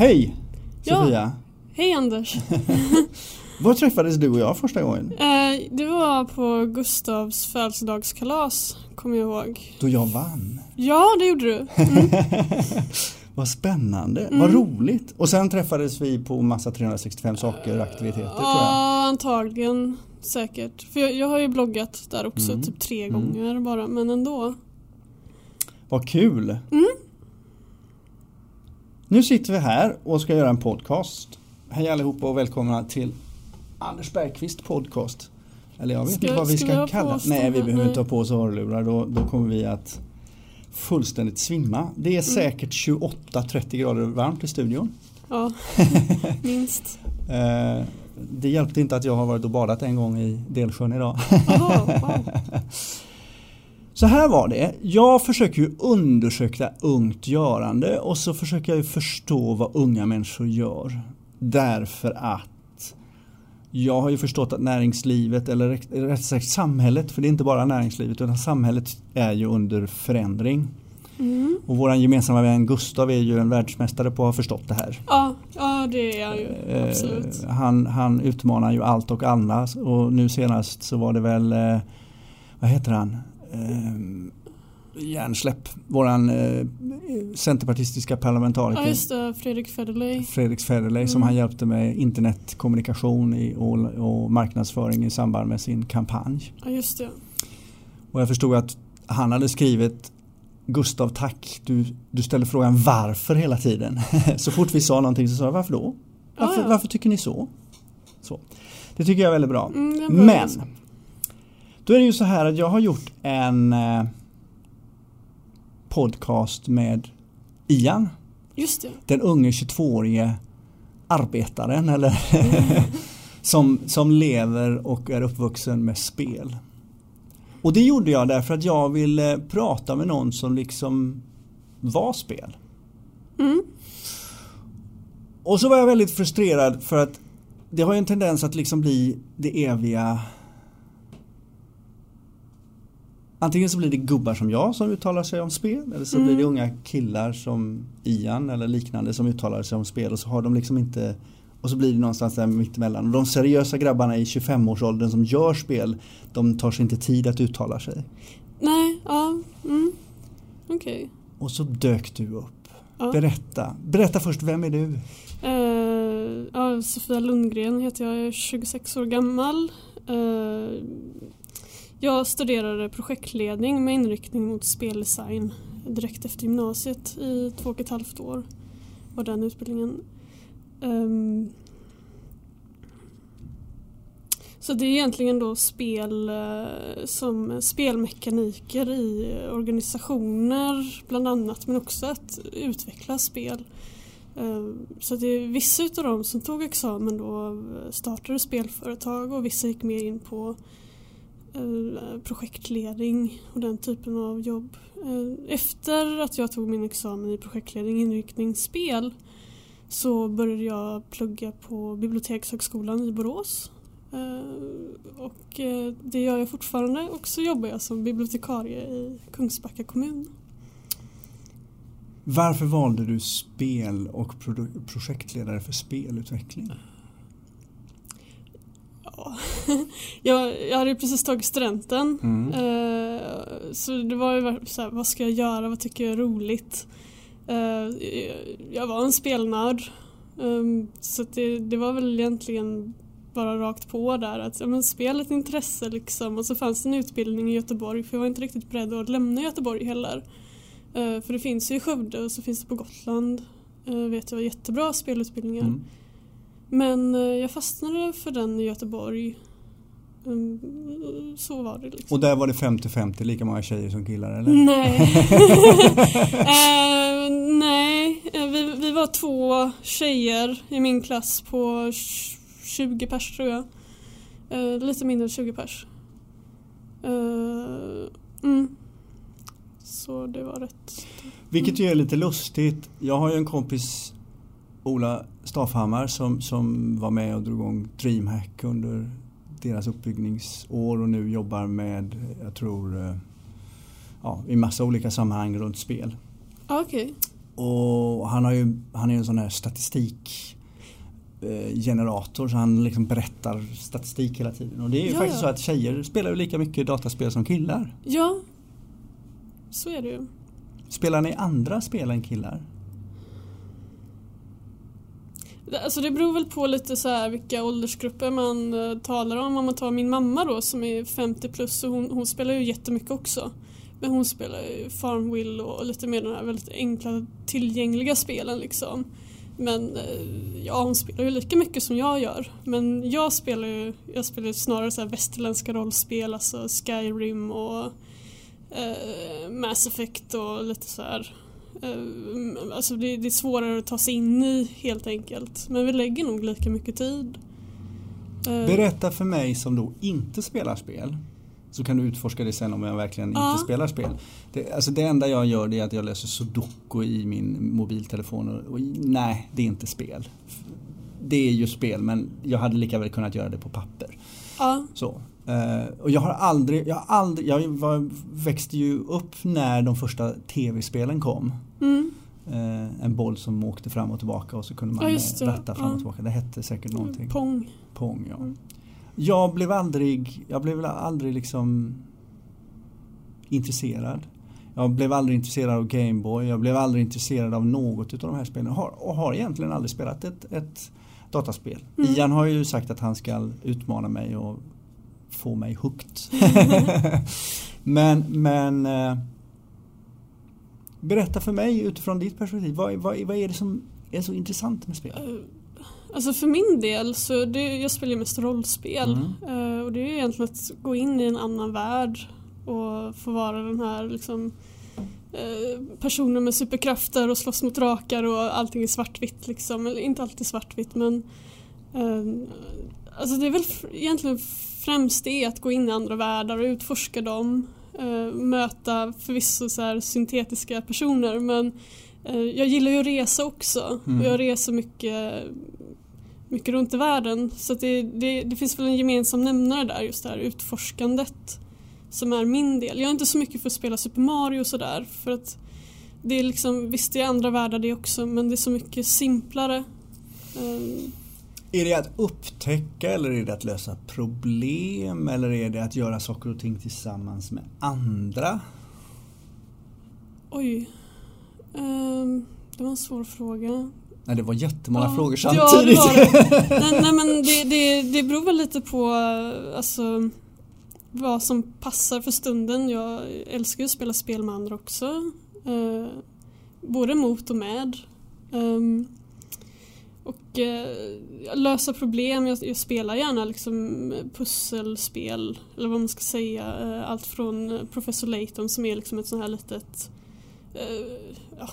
Hej Ja. Sofia! Hej Anders! Var träffades du och jag första gången? Eh, det var på Gustavs födelsedagskalas, kommer jag ihåg. Då jag vann. Ja, det gjorde du. Vad spännande, Mm. vad roligt. Och sen träffades vi på massa 365 saker, aktiviteter tror jag. Ja, antagligen. Säkert. För jag, jag har ju bloggat där också, Mm. typ tre Mm. gånger bara, men ändå. Vad kul! Mm. Nu sitter vi här och ska göra en podcast. Hej allihopa och välkomna till Anders Bergqvist podcast. Eller jag vet Ska- inte vad vi ska ska, vi kalla oss Nej, vi behöver inte ha på oss hörlurar. Då, då kommer vi att fullständigt svimma. Det Mm. är säkert 28-30 grader varmt i studion. Ja, minst. Eh, Det hjälpte inte att jag har varit och badat en gång i Delsjön idag. Jaha, wow. Så här var det. Jag försöker ju undersöka ungt görande och så försöker jag ju förstå vad unga människor gör. Därför att jag har ju förstått att näringslivet, eller rätt- sagt samhället, för det är inte bara näringslivet utan samhället är ju under förändring. Mm. Och våran gemensamma vän Gustav är ju en världsmästare på att ha förstått det här. Ja, ja, det är jag ju. Absolut. Eh, Han, han utmanar ju allt och alla och nu senast så var det väl, eh, vad heter han? Eh, hjärnsläpp, våran eh, centerpartistiska parlamentariker. Ja, just det. Fredrik Federley. Fredrik Federley som Mm. han hjälpte med internetkommunikation i, och, och marknadsföring i samband med sin kampanj. Ja, just det. Och jag förstod att han hade skrivit Gustav tack, du, du ställer frågan varför hela tiden. så fort vi sa någonting så sa jag varför då? Varför, Ja, ja. varför tycker ni så? så? Det tycker jag är väldigt bra. Mm, Men. Då är det ju så här att jag har gjort en eh, podcast med Ian, Just det. den unge 22-årige arbetaren eller som, som lever och är uppvuxen med spel. Och det gjorde jag därför att jag ville prata med någon som liksom var spel. Mm. Och så var jag väldigt frustrerad för att det har ju en tendens att liksom bli det eviga Antingen så blir det gubbar som jag som uttalar sig om spel eller så Mm. blir det unga killar som Ian eller liknande som uttalar sig om spel och så har de liksom inte och så blir det någonstans där mittemellan. Och de seriösa grabbarna i 25-årsåldern som gör spel de tar sig inte tid att uttala sig. Nej, ja. Mm. Okej. Och så dök du upp. Ja. Berätta. Berätta först, vem är du? Eh, ja, Sofia Lundgren heter jag, jag är 26 år gammal. Eh, jag studerade projektledning med inriktning mot speldesign direkt efter gymnasiet i två och ett halvt år. Var den utbildningen. Um, så det är egentligen då spel eh, som spelmekaniker i organisationer bland annat men också att utveckla spel. Ehm, så det är vissa utav dem som tog examen då startade spelföretag och vissa gick mer in på Eh, projektledning och den typen av jobb. Eh, efter att jag tog min examen i projektledning inriktning spel så började jag plugga på Bibliotekshögskolan i Borås. Eh, och det gör jag fortfarande och så jobbar jag som bibliotekarie i Kungsbacka kommun. Varför valde du spel och projektledare för spelutveckling? Ja. jag, jag hade precis tagit studenten. Mm. Eh, så det var ju så här, vad ska jag göra, vad tycker jag är roligt? Eh, jag var en spelnörd. Um, så det, det var väl egentligen bara rakt på där att ja, men spel ett intresse liksom. Och så fanns det en utbildning i Göteborg för jag var inte riktigt beredd att lämna Göteborg heller. Eh, för det finns ju i Skövde och så finns det på Gotland. Uh, vet jag jättebra spelutbildningar. Mm. Men eh, jag fastnade för den i Göteborg. Mm, Så var det liksom. Och där var det 50-50, lika många tjejer som killar eller? Nej. Eh, nej, Eh, vi, vi var två tjejer i min klass på tj- 20 pers tror jag. Eh, lite mindre än 20 pers. Eh, mm. Så det var rätt. Vilket ju är lite lustigt. Jag har ju en kompis Ola Staffhammar som, som var med och drog igång DreamHack under deras uppbyggningsår och nu jobbar med, jag tror, eh, ja, i massa olika sammanhang runt spel. Ah, Okej. Och han, har ju, han är ju en sån här statistik eh, generator så han liksom berättar statistik hela tiden. Och det är ju Ja, faktiskt ja. så att tjejer spelar ju lika mycket dataspel som killar. Ja, så är det ju. Spelar ni andra spel än killar? Det- Alltså det beror väl på lite så här vilka åldersgrupper man eh, talar om. Om man tar min mamma då som är 50 plus och hon, hon spelar ju jättemycket också. Men hon spelar ju Farmville och lite mer de här väldigt enkla tillgängliga spelen liksom. Men eh, ja, hon spelar ju lika mycket som jag gör. Men jag spelar ju jag spelar ju snarare så här västerländska rollspel, alltså Skyrim och eh, Mass Effect och lite så här. Eh, alltså det, det är svårare att ta sig in i helt enkelt. Men vi lägger nog lika mycket tid. Eh, Berätta för mig som då inte spelar spel. Så kan du utforska det sen om jag verkligen Ja. inte spelar spel. Det, alltså det enda jag gör det är att jag läser sudoku i min mobiltelefon. Och, och nej, det är inte spel. Det är ju spel men jag hade lika väl kunnat göra det på papper. ja, Så. Eh, och jag har aldrig, jag har aldrig, jag var, växte ju upp när de första tv-spelen kom. Mm, Eh, en boll som åkte fram och tillbaka och så kunde man Ja, eh, ratta fram och tillbaka. Det hette säkert någonting. Pong. Pong ja. Mm. Jag blev aldrig, jag blev aldrig liksom intresserad. Jag blev aldrig intresserad av Gameboy. Jag blev aldrig intresserad av något av de här spelen. Har, och har egentligen aldrig spelat ett, ett dataspel. Mm. Ian har ju sagt att han ska utmana mig och få mig hooked. men men eh, Berätta för mig utifrån ditt perspektiv. Vad, vad, vad är det som är så intressant med spel? Eh, Alltså för min del så det, jag spelar ju mest rollspel. Mm. Eh, och det är ju egentligen att gå in i en annan värld och få vara den här liksom eh, personen med superkrafter och slåss mot drakar och allting är svartvitt liksom. Eller inte alltid svartvitt men Alltså det är väl egentligen främst det att gå in i andra världar och utforska dem. Eh, möta förvisso så här syntetiska personer men eh, jag gillar ju att resa också. Mm. Och jag reser mycket, mycket runt i världen. Så det, det, det finns väl en gemensam nämnare där, just det här utforskandet. Som är min del. Jag är inte så mycket för att spela Super Mario och sådär. För att det är liksom, visst det är andra världar det också men det är så mycket simplare. Eh, Är det att upptäcka eller är det att lösa problem eller är det att göra saker och ting tillsammans med andra? Oj. Ehm, det var en svår fråga. Nej, det var jättemånga Ja, frågor ja, det samtidigt. det. nej, nej men det, det, det beror väl lite på alltså, vad som passar för stunden. Jag älskar ju att spela spel med andra också. Eh, både mot och med. Ehm, och eh, lösa problem. Jag, jag spelar gärna liksom pusselspel. Eller vad man ska säga. Eh, allt från eh, Professor Layton som är liksom ett sånt här litet eh, ja,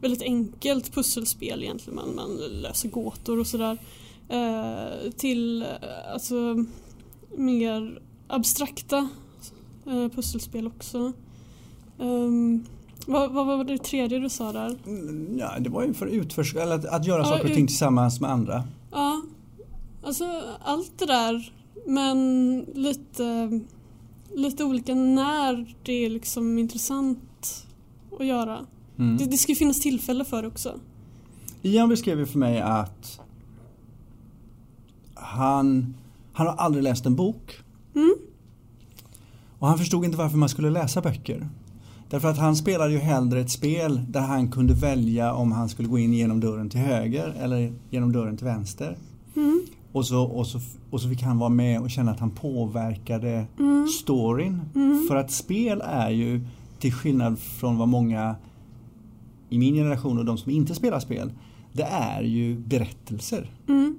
väldigt enkelt pusselspel egentligen. Man, man löser gåtor och sådär. Eh, till eh, alltså mer abstrakta eh, pusselspel också. Ehm, vad, vad var det tredje du sa där? Mm, Ja, det var ju för utforska, eller att, att göra Ja, saker och ting tillsammans med andra. Ja, alltså allt det där men lite, lite olika när det är liksom intressant att göra. Mm. Det, det ska ju finnas tillfälle för det också. Ian beskrev ju för mig att han, han har aldrig läst en bok. Mm. Och han förstod inte varför man skulle läsa böcker. Därför att han spelade ju hellre ett spel där han kunde välja om han skulle gå in genom dörren till höger eller genom dörren till vänster. Mm. Och så, och så, och så fick han vara med och känna att han påverkade Mm. storyn. Mm. För att spel är ju, till skillnad från vad många i min generation och de som inte spelar spel, det är ju berättelser. Mm.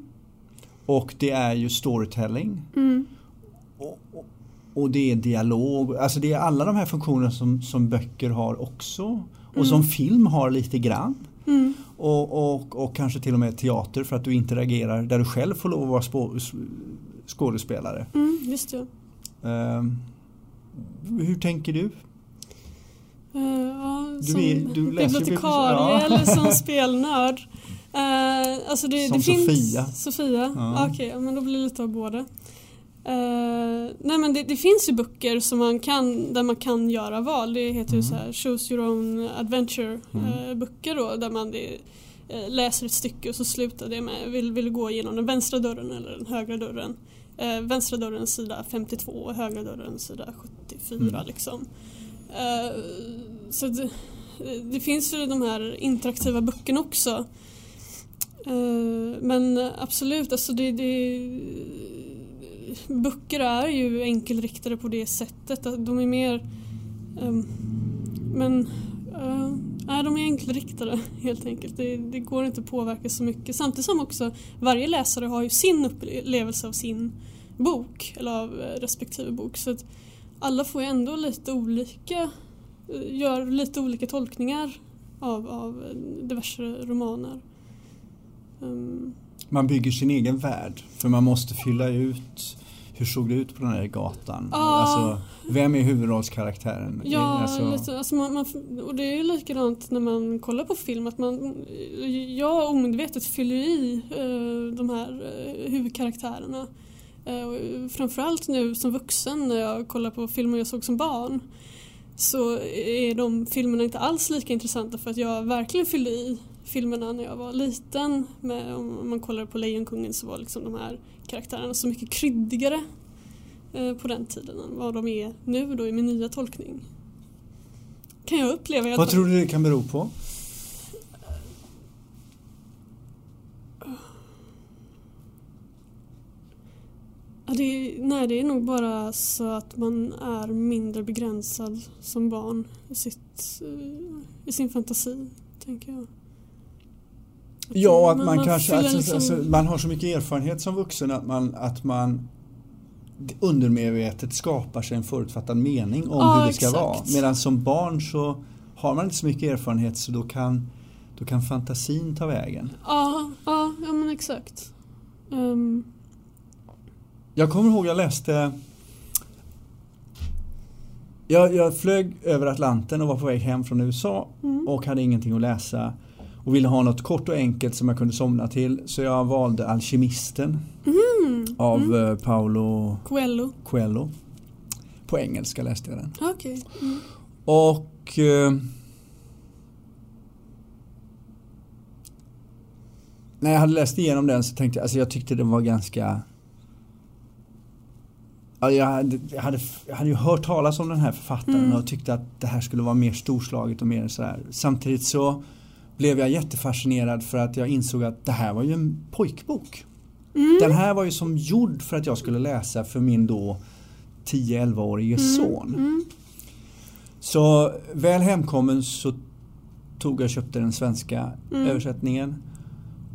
Och det är ju storytelling. Mm. Och, och, och det är dialog. Alltså det är alla de här funktionerna som, som böcker har också. Och som film har lite grann. Mm. Och, och, och kanske till och med teater för att du interagerar där du själv får lov att vara spå, skådespelare. Mm. Just det. Ehm, hur tänker du? Eh, ja, Du som är- du bibliotekarie ja. eller som spelnörd. Uh, alltså det, Som det finns, Sofia. Sofia? Ja. Okej, ja, men då blir det lite av båda. Eh, nej men det, det, finns ju böcker som man kan, där man kan göra val. Det heter Mm. ju så här Choose your own adventure Mm. eh, böcker då där man det, eh, läser ett stycke och så slutar det med vill, vill gå igenom den vänstra dörren eller den högra dörren. Vänstra dörren sida 52 och högra dörren sida 74 Mm. liksom. Så det, det finns ju de här interaktiva böckerna också. Men absolut, alltså det, det böcker är ju enkelriktade på det sättet. att De är mer... Um, men... Eh, uh, nej, de är enkelriktade helt enkelt. Det, det går inte att påverka så mycket. Samtidigt som också varje läsare har ju sin upplevelse av sin bok eller av eh, respektive bok. Så att alla får ju ändå lite olika, eh, gör lite olika tolkningar av, av diverse romaner. Um, man bygger sin egen värld för man måste fylla ut hur såg det ut på den här gatan? Ja. Alltså, vem är huvudrollskaraktären? Ja, alltså, lite, alltså man, man, och det är ju likadant när man kollar på film att man, jag omedvetet fyller i eh, de här eh, huvudkaraktärerna. Eh, framförallt nu som vuxen när jag kollar på filmer jag såg som barn så är de filmerna inte alls lika intressanta för att jag verkligen fyllde i filmerna när jag var liten. Med, om man kollar på Lejonkungen så var liksom de här karaktärerna så mycket kryddigare eh, på den tiden än vad de är nu då i min nya tolkning. Kan jag uppleva vad tror du det kan bero på? Det är, nej, det är nog bara så att man är mindre begränsad som barn i, sitt, eh, i sin fantasi, tänker jag. Ja, att man, Man- kanske alltså, liksom- alltså, man har så mycket erfarenhet som vuxen att man, att man undermedvetet skapar sig en förutfattad mening om Ja, hur det ska exakt. vara. Medan som barn så har man inte så mycket erfarenhet så då kan, då kan fantasin ta vägen. Ja, ja, ja men exakt. Ehm, Jag kommer ihåg jag läste jag, jag flög över Atlanten och var på väg hem från USA mm, och hade ingenting att läsa och ville ha något kort och enkelt som jag kunde somna till så jag valde Alkemisten mm, av mm. eh, Paolo Coelho. Coelho. På engelska läste jag den. Okej. Mm. Och eh, när jag hade läst igenom den så tänkte jag, alltså jag tyckte den var ganska Ja, jag, hade, jag, hade, jag hade ju hört talas om den här författaren Mm. och tyckte att det här skulle vara mer storslaget och mer sådär. Samtidigt så blev jag jättefascinerad för att jag insåg att det här var ju en pojkbok. Mm. Den här var ju som gjord för att jag skulle läsa för min då 10-11-årige son. Mm. Så väl hemkommen så tog jag och köpte den svenska Mm. översättningen.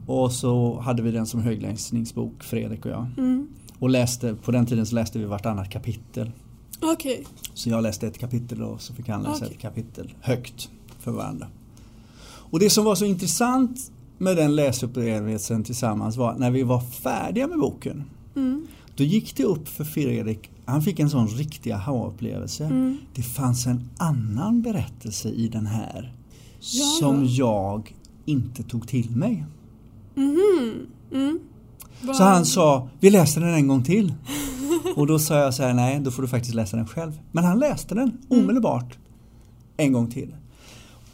Och så hade vi den som högläsningsbok, Fredrik och jag. Mm. Och läste, på den tiden så läste vi vartannat kapitel. Okej. Så jag läste ett kapitel och så fick han läsa Okej. ett kapitel högt för varandra. Och det som var så intressant med den läsupplevelsen tillsammans var när vi var färdiga med boken Mm. då gick det upp för Fredrik, han fick en sån riktig aha-upplevelse. Mm. Det fanns en annan berättelse i den här Ja, som ja. jag inte tog till mig. Mhm. Mm. Så han sa, vi läser den en gång till. Och då sa jag så här, nej då får du faktiskt läsa den själv. Men han läste den Mm. omedelbart en gång till.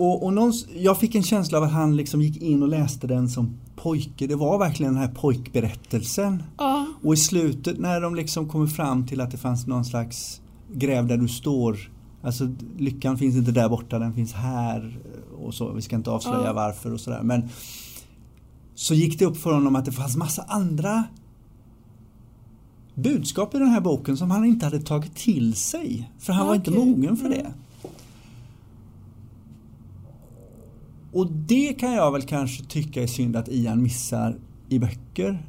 Och, och någons, jag fick en känsla av att han liksom gick in och läste den som pojke. Det var verkligen den här pojkberättelsen. Ja. Och i slutet när de liksom kommer fram till att det fanns någon slags gräv där du står. Alltså lyckan finns inte där borta, den finns här. Och så. Vi ska inte avslöja Ja. varför och sådär. Men så gick det upp för honom att det fanns massa andra budskap i den här boken som han inte hade tagit till sig. För han var inte mogen för Mm. det. Och det kan jag väl kanske tycka är synd att Ian missar i böcker.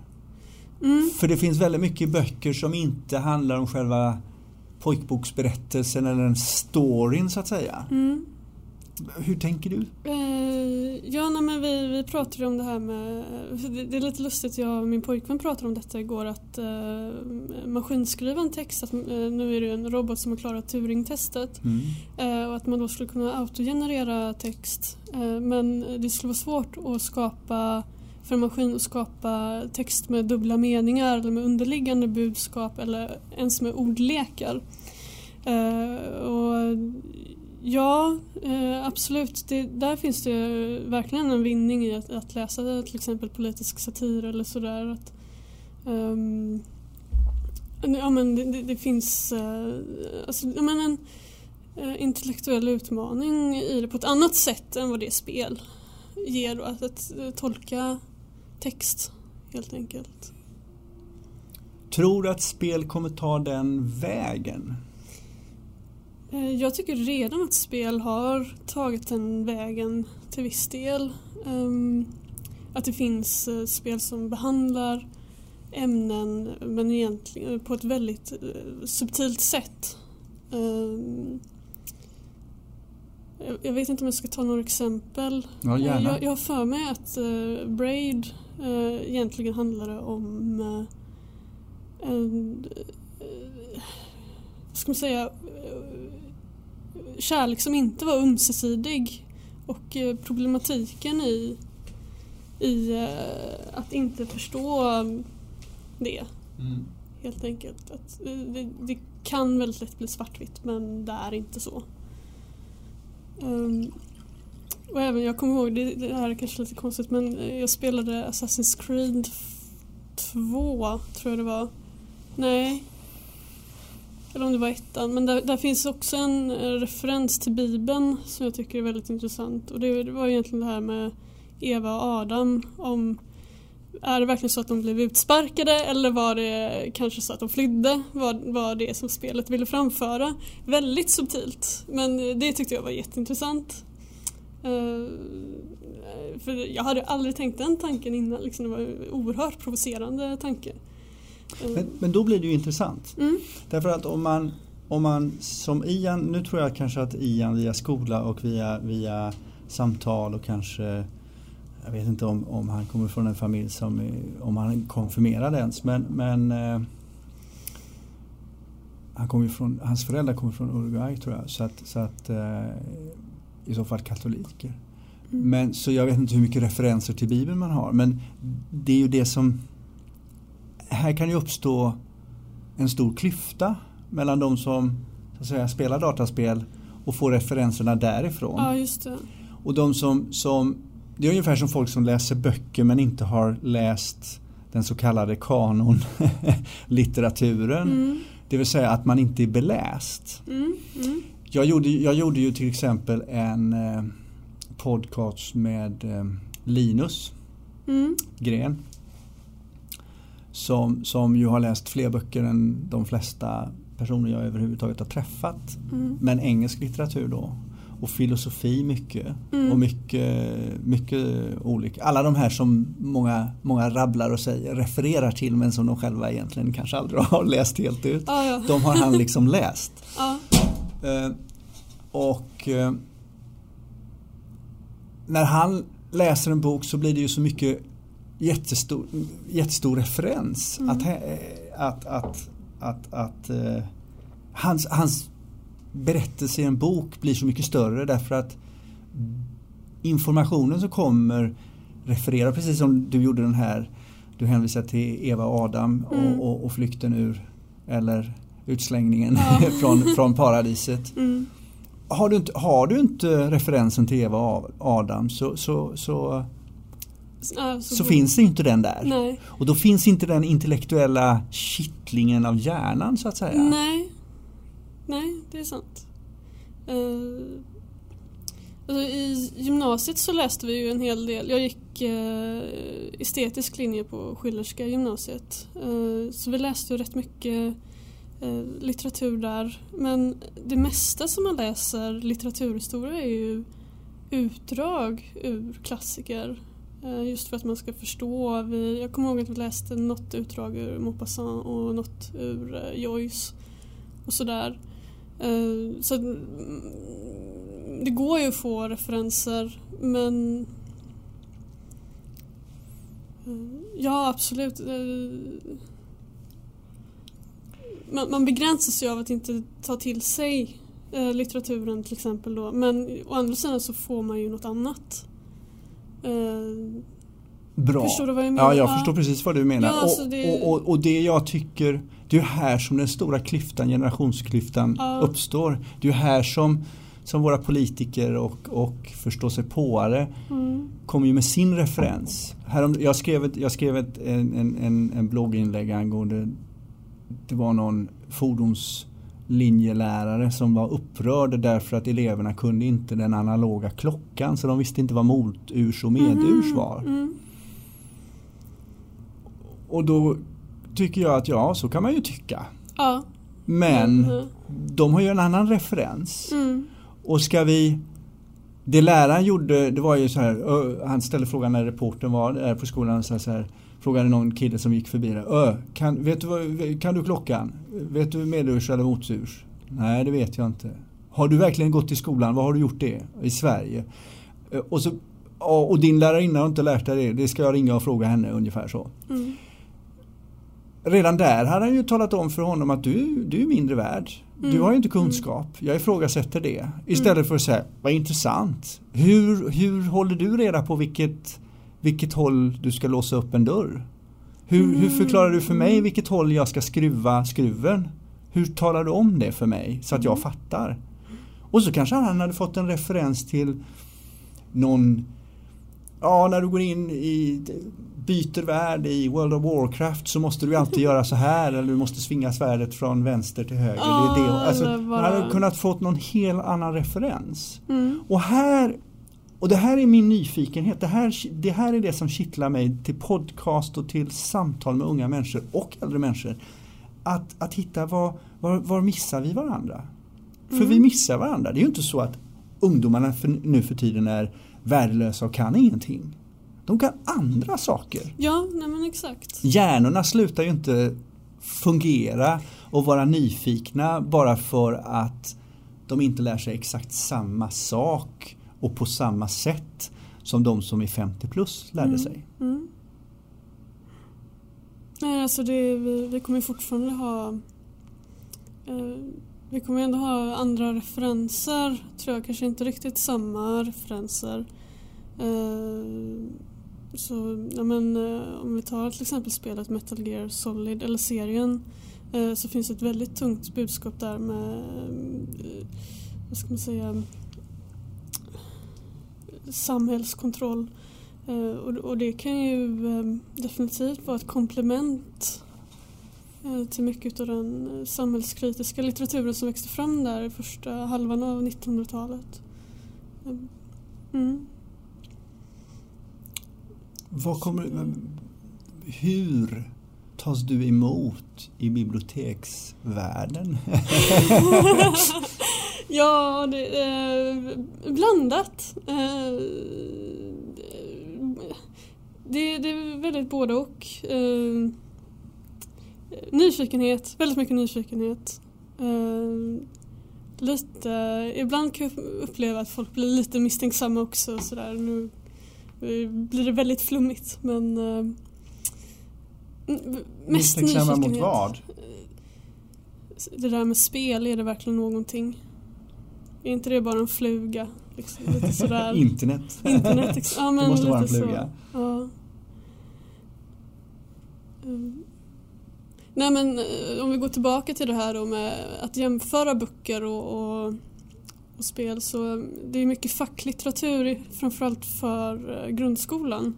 Mm. För det finns väldigt mycket böcker som inte handlar om själva pojkboksberättelsen eller den storyn så att säga. Mm. Hur tänker du? Eh, ja, nej, men vi, vi pratade om det här med... Det, det är lite lustigt, jag och min pojkvän pratade om detta igår att eh, maskinskriva en text, att, eh, nu är det en robot som har klarat Turing-testet Mm. eh, och att man då skulle kunna autogenerera text. Eh, men det skulle vara svårt att skapa för en maskin att skapa text med dubbla meningar eller med underliggande budskap eller ens med ordlekar. Eh, och ja, eh, absolut. Det, där finns det verkligen en vinning i att, att läsa till exempel politisk satir eller sådär. Att, um, ja, men det, det, det finns eh, alltså, ja, men en eh, intellektuell utmaning i det på ett annat sätt än vad det spel ger. Då, att, att, att tolka text helt enkelt. Tror du att spel kommer ta den vägen? Eh, jag tycker redan att spel har tagit den vägen till viss del. Um, att det finns uh, spel som behandlar ämnen men egentligen på ett väldigt subtilt sätt. Um, jag vet inte om jag ska ta några exempel. Ja, gärna. Jag, jag har för mig att Braid egentligen handlade om vad ska man säga, kärlek som inte var ömsesidig och problematiken i, i att inte förstå det. Mm. Helt enkelt. Att det, det kan väldigt lätt bli svartvitt men det är inte så. Um, och även, jag kommer ihåg, det, det här är kanske lite konstigt men jag spelade Assassin's Creed 2 tror jag det var. Nej. Eller om det var ettan. Men där, där finns också en eh, referens till Bibeln som jag tycker är väldigt intressant. Och det, det var egentligen det här med Eva och Adam. Om är det verkligen så att de blev utsparkade eller var det kanske så att de flydde? Var, var det som spelet ville framföra? Väldigt subtilt men det tyckte jag var jätteintressant. Uh, för jag hade aldrig tänkt den tanken innan, liksom, det var en oerhört provocerande tanke. Uh. Men, men, då blir det ju intressant. Mm. Därför att om man, om man som Ian, nu tror jag kanske att Ian via skola och via, via samtal och kanske jag vet inte om, om han kommer från en familj som, om han är konfirmerad ens men, men eh, han kommer från, hans föräldrar kommer från Uruguay tror jag så att, så att eh, i så fall katoliker. Mm. Men, så jag vet inte hur mycket referenser till Bibeln man har men det är ju det som här kan ju uppstå en stor klyfta mellan de som så att säga, spelar dataspel och får referenserna därifrån. Ja, just det. Och de som, som det är ungefär som folk som läser böcker men inte har läst den så kallade kanonlitteraturen. Mm. Det vill säga att man inte är beläst. Mm. Mm. Jag, gjorde, jag gjorde ju till exempel en eh, podcast med eh, Linus mm. Gren. Som, som ju har läst fler böcker än de flesta personer jag överhuvudtaget har träffat. Mm. Men engelsk litteratur då och filosofi mycket. Mm. Och mycket, mycket olika. Alla de här som många, många rabblar och säger, refererar till men som de själva egentligen kanske aldrig har läst helt ut. Ah, ja. De har han liksom läst. Ah. Uh, och uh, när han läser en bok så blir det ju så mycket jättestor, jättestor referens. Mm. Att, att, att, att, att uh, hans, hans berättelse i en bok blir så mycket större därför att informationen som kommer refererar precis som du gjorde den här du hänvisar till Eva och Adam mm. och, och, och, flykten ur eller utslängningen ja. från, från paradiset. Mm. Har, du inte, har du inte referensen till Eva och Adam så, så, så, ja, så, så finns det inte den där. Nej. Och då finns inte den intellektuella kittlingen av hjärnan så att säga. Nej, Nej, det är sant. Uh, alltså I gymnasiet så läste vi ju en hel del. Jag gick uh, estetisk linje på Schillerska gymnasiet. Uh, så vi läste ju rätt mycket litteratur där. Men det mesta som man läser litteraturhistoria är ju utdrag ur klassiker. Eh, just för att man ska förstå. Vi, jag kommer ihåg att vi läste något utdrag ur Maupassant och något ur eh, Joyce och sådär. Eh, så mm, det går ju att få referenser men Ja absolut. Man, man begränsas ju av att inte ta till sig litteraturen till exempel då men å andra sidan så får man ju något annat. Bra. Förstår du vad jag menar? Ja, jag Ja. förstår precis vad du menar. Ja, alltså och, det- och, och, och det jag tycker, det är här som den stora klyftan, generationsklyftan Ja. uppstår. Det är här som, som våra politiker och, och förståsigpåare Mm. kommer ju med sin referens. Härom, jag skrev, ett, jag skrev ett, en, en, en, blogginlägg angående det var någon fordonslinjelärare som var upprörd därför att eleverna kunde inte den analoga klockan så de visste inte vad moturs och medurs var. Mm. Och då tycker jag att ja, så kan man ju tycka. Ja. Men Mm. de har ju en annan referens. Mm. Och ska vi Det läraren gjorde, det var ju så här, han ställde frågan när reporten var där på skolan så här, så här, Frågade någon kille som gick förbi där, ö, kan, vet du, vad- kan du klockan? Vet du medurs eller moturs? Nej det vet jag inte. Har du verkligen gått i skolan? Var har du gjort det? I Sverige? Och, så, och din lärarinna har inte lärt dig det, det ska jag ringa och fråga henne ungefär så. Mm. Redan där hade han ju talat om för honom att du, du är mindre värd. Du Mm. har ju inte kunskap. Jag ifrågasätter det. Istället för att säga, vad intressant. Hur, hur håller du reda på vilket, vilket håll du ska låsa upp en dörr? Hur, hur Mm. förklarar du för mig vilket håll jag ska skruva skruven? Hur talar du om det för mig så att jag Mm. fattar? Och så kanske han hade fått en referens till någon Ja, när du går in i byter värld i World of Warcraft så måste du alltid göra så här eller du måste svinga svärdet från vänster till höger. Ja, det är det. Alltså, bara- hade kunnat fått någon helt annan referens. Mm. Och här och det här är min nyfikenhet. Det här, det här är det som kittlar mig till podcast och till samtal med unga människor och äldre människor. Att, att hitta var, var, var missar vi varandra? För Mm. vi missar varandra. Det är ju inte så att ungdomarna för, nu för tiden är värdelösa och kan ingenting. De kan andra saker. Ja, nej men exakt. Hjärnorna slutar ju inte fungera och vara nyfikna bara för att de inte lär sig exakt samma sak och på samma sätt som de som är 50 plus lärde Mm. sig. Mm. Nej, alltså det, vi, vi kommer fortfarande ha eh, Vi kommer ändå ha andra referenser tror jag, kanske inte riktigt samma referenser. Eh, så, ja, men, eh, om vi tar till exempel spelet Metal Gear Solid eller serien eh, så finns ett väldigt tungt budskap där med eh, vad ska man säga samhällskontroll Eh, och, det kan ju eh, definitivt vara ett komplement eh, till mycket av den samhällskritiska litteraturen som växte fram där i första halvan av 1900-talet. Eh, Mm. Vad kommer, hur tas du emot i biblioteksvärlden? ja, det är blandat. Eh, det, det är väldigt både och. Eh, nyfikenhet, väldigt mycket nyfikenhet. Eh, lite, ibland kan jag uppleva att folk blir lite misstänksamma också. och Sådär. Nu eh, blir det väldigt flummigt men eh, mest Misstänksamma mot vad? Det där med spel, är det verkligen någonting? Är inte det bara en fluga? Liksom, lite sådär. Internet. Internet, ja, men det måste vara en så. fluga. Ja. Mm. Nej men eh, om vi går tillbaka till det här då med att jämföra böcker och, och, och spel så det är mycket facklitteratur framförallt för eh, grundskolan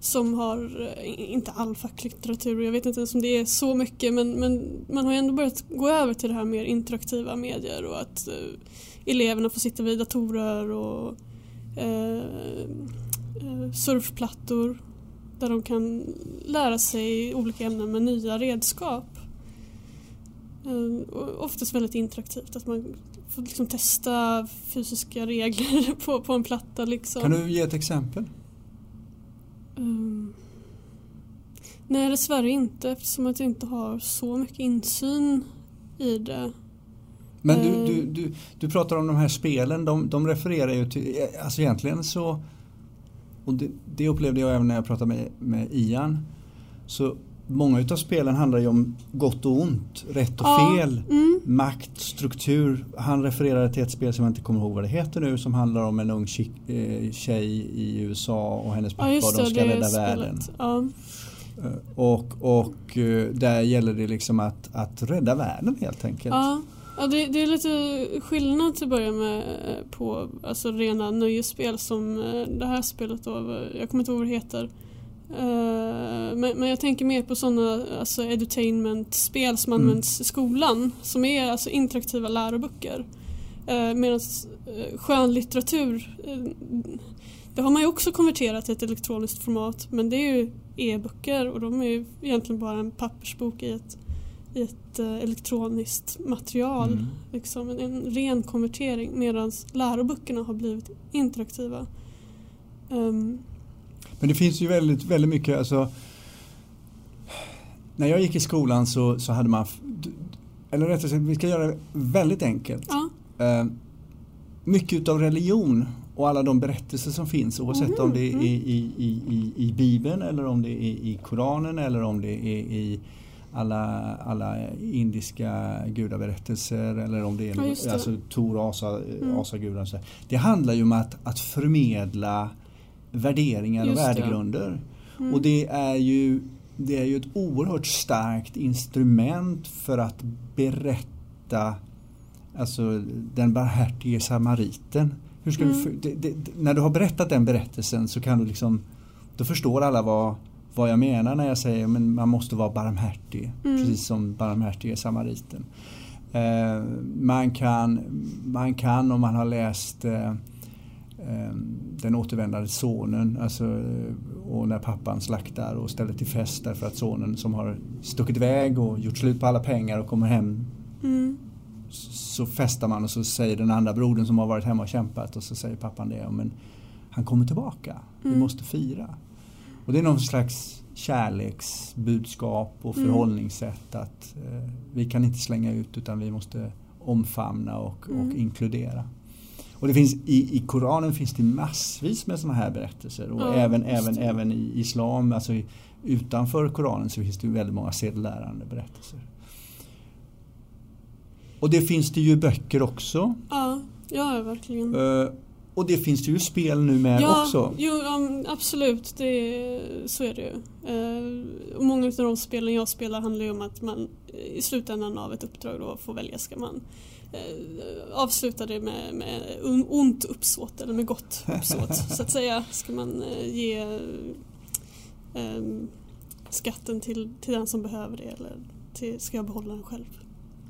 som har, eh, inte all facklitteratur jag vet inte ens om det är så mycket men, men man har ju ändå börjat gå över till det här mer interaktiva medier och att eleverna får sitta vid datorer och eh, eh, surfplattor där de kan lära sig olika ämnen med nya redskap. Eh, oftast väldigt interaktivt, att man får liksom testa fysiska regler på, på en platta. Liksom. Kan du ge ett exempel? Um, nej, dessvärre inte eftersom att jag inte har så mycket insyn i det. Men du, Eh. du, du, du pratar om de här spelen, de, de refererar ju till, alltså egentligen så, och det, det upplevde jag även när jag pratade med, med Ian, så många utav spelen handlar ju om gott och ont, rätt och Ja, fel. Mm, maktstruktur. Han refererade till ett spel som jag inte kommer ihåg vad det heter nu som handlar om en ung tjej, eh, tjej i USA och hennes pappa Ja, och de ska rädda världen. Ja. Eh, Och, och eh, där gäller det liksom att, att rädda världen helt enkelt. Ja, ja det, det är lite skillnad till att börja med eh, på alltså rena nöjesspel som eh, det här spelet då. Jag kommer inte ihåg vad det heter. Eh, Men, men jag tänker mer på sådana alltså edutainment-spel som Mm. används i skolan som är alltså interaktiva läroböcker. Medan skönlitteratur det har man ju också konverterat till ett elektroniskt format men det är ju e-böcker och de är ju egentligen bara en pappersbok i ett, ett eh, elektroniskt material. Mm. Liksom en, en ren konvertering medan läroböckerna har blivit interaktiva. Ehm, Men det finns ju väldigt, väldigt mycket, alltså när jag gick i skolan så, så hade man, eller rättare sagt, vi ska göra det väldigt enkelt. ja, Eh, mycket utav religion och alla de berättelser som finns oavsett om det är i, i, i, i, i Bibeln eller om det är i Koranen eller om det är i alla, alla indiska gudaberättelser eller om det är Ja, det. alltså, Tor, Asa, Mm. Och så. Det handlar ju om att, att förmedla värderingar och Just det. värdegrunder. Mm. Och det är ju det är ju ett oerhört starkt instrument för att berätta alltså den barmhärtige samariten. Hur ska Mm. du, det, det, det- när du har berättat den berättelsen så kan du liksom då förstår alla vad, vad jag menar när jag säger men man måste vara barmhärtig. Mm. Precis som barmhärtige samariten. Eh, man, kan, man kan om man har läst eh, eh, Den återvändande sonen alltså, och när pappan slaktar och ställer till fest därför att sonen som har stuckit iväg och gjort slut på alla pengar och kommer hem mm, så festar man och så säger den andra brodern som har varit hemma och kämpat och så säger pappan det. "Ja, Men han kommer tillbaka. Vi Mm. måste fira. Och det är någon slags kärleksbudskap och Mm. förhållningssätt att eh, vi kan inte slänga ut utan vi måste omfamna och, och Mm. inkludera. Och det finns, i, I Koranen finns det massvis med sådana här berättelser och Ja, även, även, även i Islam, alltså i, utanför Koranen så finns det väldigt många sedelärande berättelser. Och det finns det ju böcker också. ja, ja, verkligen. Eh, och det finns det ju spel nu med ja, också. Jo, ja, absolut. Det så är det ju. Eh, många av de spelen jag spelar handlar ju om att man i slutändan av ett uppdrag då får välja. Ska man eh, avsluta det med, med on- ont uppsåt eller med gott uppsåt så att säga. Ska man eh, ge eh, skatten till, till den som behöver det eller till, ska jag behålla den själv?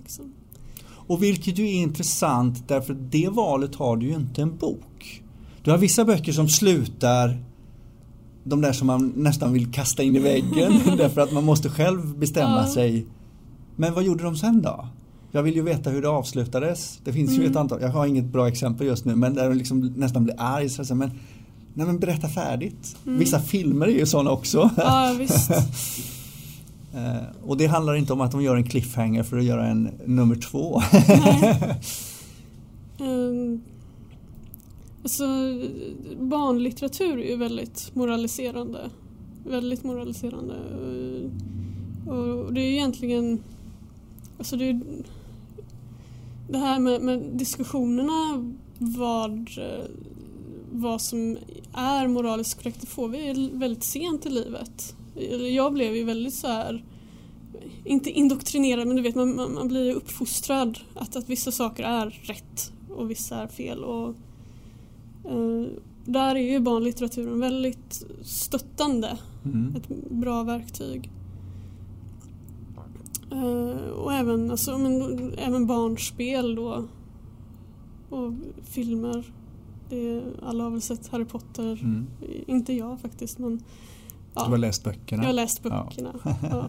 Liksom. Och vilket ju är intressant därför att det valet har du ju inte en bok. Du har vissa böcker som slutar de där som man nästan vill kasta in i väggen därför att man måste själv bestämma Ja. sig. Men vad gjorde de sen då? Jag vill ju veta hur det avslutades. Det finns ju Mm. ett antal, jag har inget bra exempel just nu men där de liksom nästan blir arg. Så men, nej men berätta färdigt. Mm. Vissa filmer är ju sådana också. Ja, visst. Eh, och det handlar inte om att de gör en cliffhanger för att göra en nummer två. Um, alltså, barnlitteratur är ju väldigt moraliserande. Väldigt moraliserande. Eh, Och det är egentligen... Alltså det, är, det här med, med diskussionerna vad, eh, vad som är moraliskt korrekt, det får vi väldigt sent i livet. Jag blev ju väldigt så här inte indoktrinerad men du vet man, man, man blir ju uppfostrad att, att vissa saker är rätt och vissa är fel. Och, eh, där är ju barnlitteraturen väldigt stöttande, Mm. ett bra verktyg. Eh, och även, alltså, men, även barnspel då och filmer. Det, alla har väl sett Harry Potter. Mm. Inte jag faktiskt men Du har läst böckerna. jag har läst Ja. böckerna. Ja.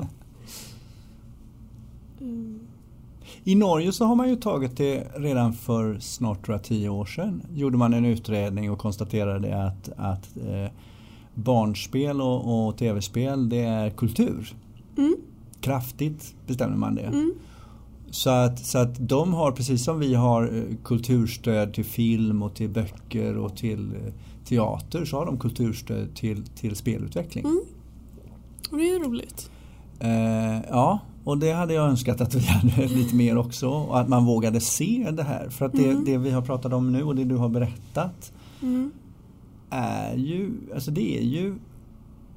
Mm. I Norge så har man ju tagit det redan för snart tror jag, tio år sedan. Gjorde man en utredning och konstaterade att, att eh, barnspel och, och tv-spel det är kultur. Mm. Kraftigt bestämmer man det. Mm. Så, att, så att de har precis som vi har eh, kulturstöd till film och till böcker och till eh, teater så har de kulturstöd till, till spelutveckling. Mm. Det är ju roligt. Eh, ja, Och det hade jag önskat att vi hade lite mer också och att man vågade se det här. För att det, Mm. det vi har pratat om nu och det du har berättat Mm. är ju, alltså det är ju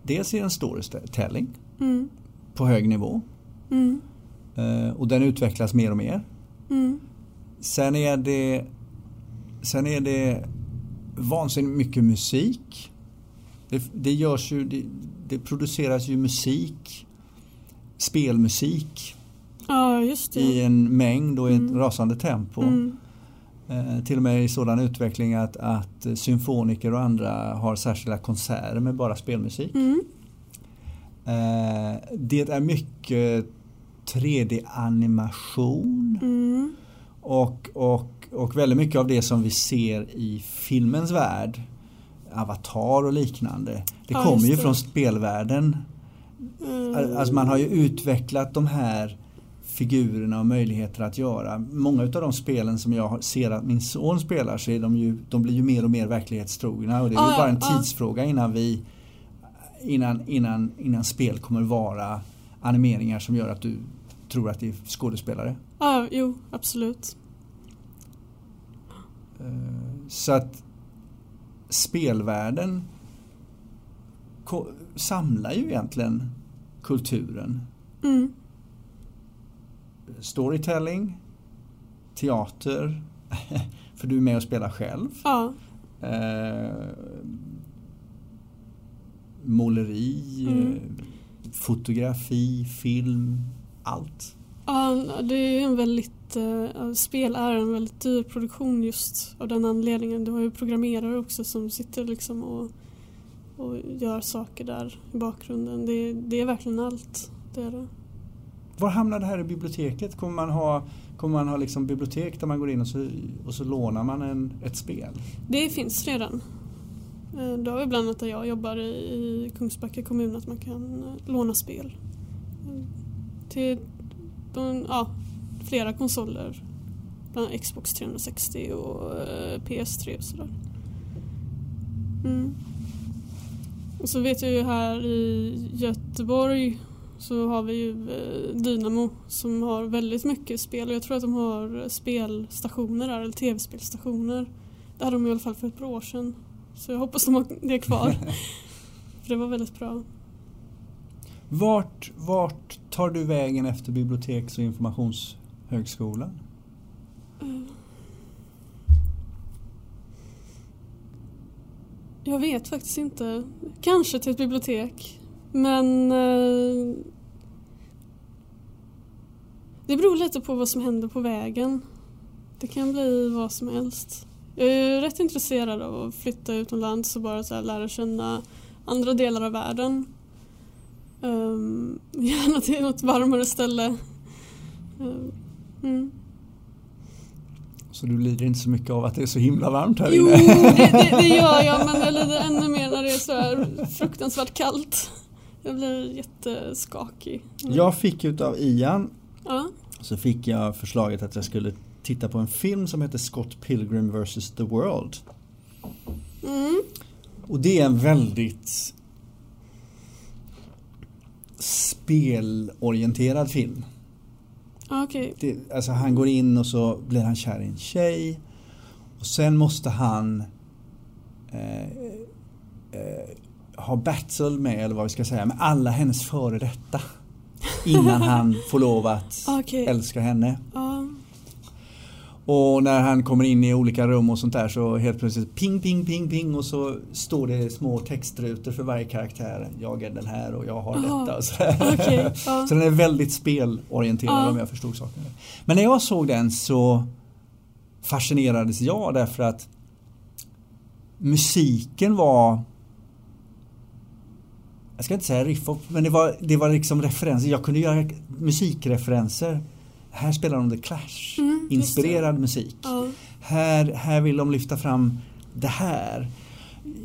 Dels är en storytelling Mm. på hög nivå Mm. eh, och den utvecklas mer och mer. Mm. Sen är det Sen är det vansinnigt mycket musik. Det, det görs ju, det, det produceras ju musik, spelmusik Ja, i en mängd och i ett Mm. rasande tempo. Mm. Eh, till och med i sådan utveckling att, att symfoniker och andra har särskilda konserter med bara spelmusik. Mm. Eh, det är mycket 3D-animation Mm. och, och, och väldigt mycket av det som vi ser i filmens värld Avatar och liknande. Det Ja, kommer ju från spelvärlden. Mm. Alltså man har ju utvecklat de här figurerna och möjligheter att göra. Många av de spelen som jag ser att min son spelar så är de ju, de blir ju mer och mer verklighetstrogna och det är Ja, ju bara en ja. tidsfråga innan vi innan, innan, innan spel kommer vara animeringar som gör att du tror att det är skådespelare. Ja, jo, absolut. Eh, Så att spelvärlden samlar ju egentligen kulturen. Mm. Storytelling, teater, för du är med och spelar själv. Ja. Eh, måleri, Mm. eh, fotografi, film, allt. Ja, det är en väldigt, eh, spel är en väldigt dyr produktion just av den anledningen. Du har ju programmerare också som sitter liksom och, och gör saker där i bakgrunden. Det, det är verkligen allt. Det är det. Var hamnar det här i biblioteket? Kommer man ha, kommer man ha liksom bibliotek där man går in och så, och så lånar man en, ett spel? Det finns redan. Eh, Det har vi bland annat där jag jobbar i, i Kungsbacka kommun att man kan eh, låna spel. Till ja, flera konsoler. Bland annat Xbox 360 och eh, PS3 och sådär. Mm. Och så vet jag ju här i Göteborg så har vi ju eh, Dynamo som har väldigt mycket spel och jag tror att de har spelstationer där, eller tv-spelstationer. Det hade de i alla fall för ett par år sedan. Så jag hoppas de har det kvar. för det var väldigt bra. Vart, vart tar du vägen efter biblioteks och informationshögskolan? Mm. Jag vet faktiskt inte. Kanske till ett bibliotek. Men eh, det beror lite på vad som händer på vägen. Det kan bli vad som helst. Jag är rätt intresserad av att flytta utomlands och bara så här lära känna andra delar av världen. Um, gärna till något varmare ställe. Um, mm. Så du lider inte så mycket av att det är så himla varmt här Jo, inne? det, det, det gör jag men jag lider ännu mer när det är så här fruktansvärt kallt. Jag blir jätteskakig. Jag fick utav Ian Ja. så fick jag förslaget att jag skulle titta på en film som heter Scott Pilgrim vs. The World. Mm. Och det är en väldigt spelorienterad film. Ja, Okej. Det, alltså han går in och så blir han kär i en tjej och sen måste han eh, eh, ha battle med, eller vad vi ska säga, med alla hennes före detta. Innan han får lov att Okej. älska henne. Och när han kommer in i olika rum och sånt där så helt plötsligt ping, ping, ping, ping och så står det små textrutor för varje karaktär. Jag är den här och jag har Aha. detta så. Okej, ja. så den är väldigt spelorienterad Ja. om jag förstod saken. Men när jag såg den så fascinerades jag därför att musiken var jag ska inte säga riff-off, men det var, det var liksom referenser. Jag kunde göra musikreferenser. Här spelar de The Clash. Mm, inspirerad musik. Ja. Här, här vill de lyfta fram det här.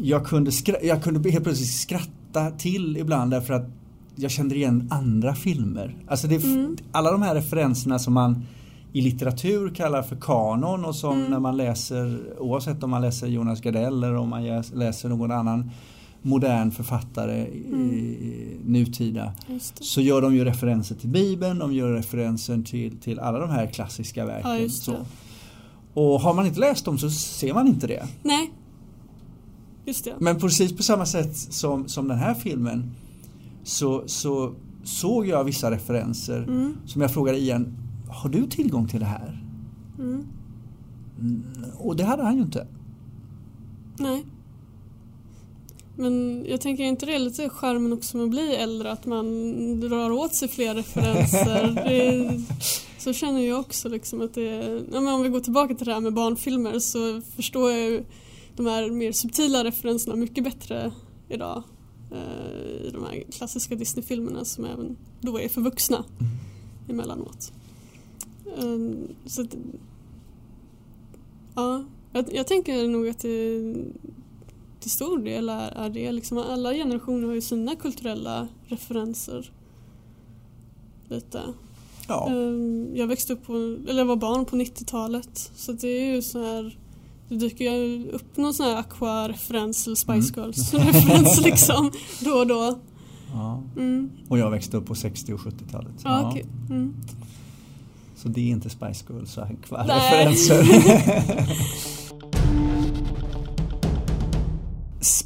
Jag kunde, jag kunde helt plötsligt skratta till ibland därför att jag kände igen andra filmer. Alltså det, Mm. Alla de här referenserna som man i litteratur kallar för kanon och som Mm. när man läser oavsett om man läser Jonas Gardell eller om man läser någon annan modern författare i, Mm. i nutida så gör de ju referenser till Bibeln, de gör referenser till, till alla de här klassiska verken. Ja, så. Och har man inte läst dem så ser man inte det. Nej. Just det. Men precis på samma sätt som, som den här filmen så, så såg jag vissa referenser Mm. som jag frågade Ian, har du tillgång till det här? Mm. Och det hade han ju inte. Nej. Men jag tänker inte det är lite charmen också med att bli äldre att man drar åt sig fler referenser. det, så känner jag också liksom att det är, ja, men om vi går tillbaka till det här med barnfilmer så förstår jag ju de här mer subtila referenserna mycket bättre idag. Eh, I de här klassiska Disney-filmerna som även då är för vuxna emellanåt. Eh, så att, ja, jag, jag tänker nog att det till stor del är, är det liksom alla generationer har ju sina kulturella referenser. Lite. Ja, Ehm, Jag växte upp på, eller jag var barn på 90-talet så det är ju så här det dyker ju upp någon sån här Aqua-referens eller Spice Mm. Girls-referens liksom då och då. ja. Mm. Och jag växte upp på 60 och 70-talet. Ja, okej. mm. Så det är inte Spice Girls och Nej.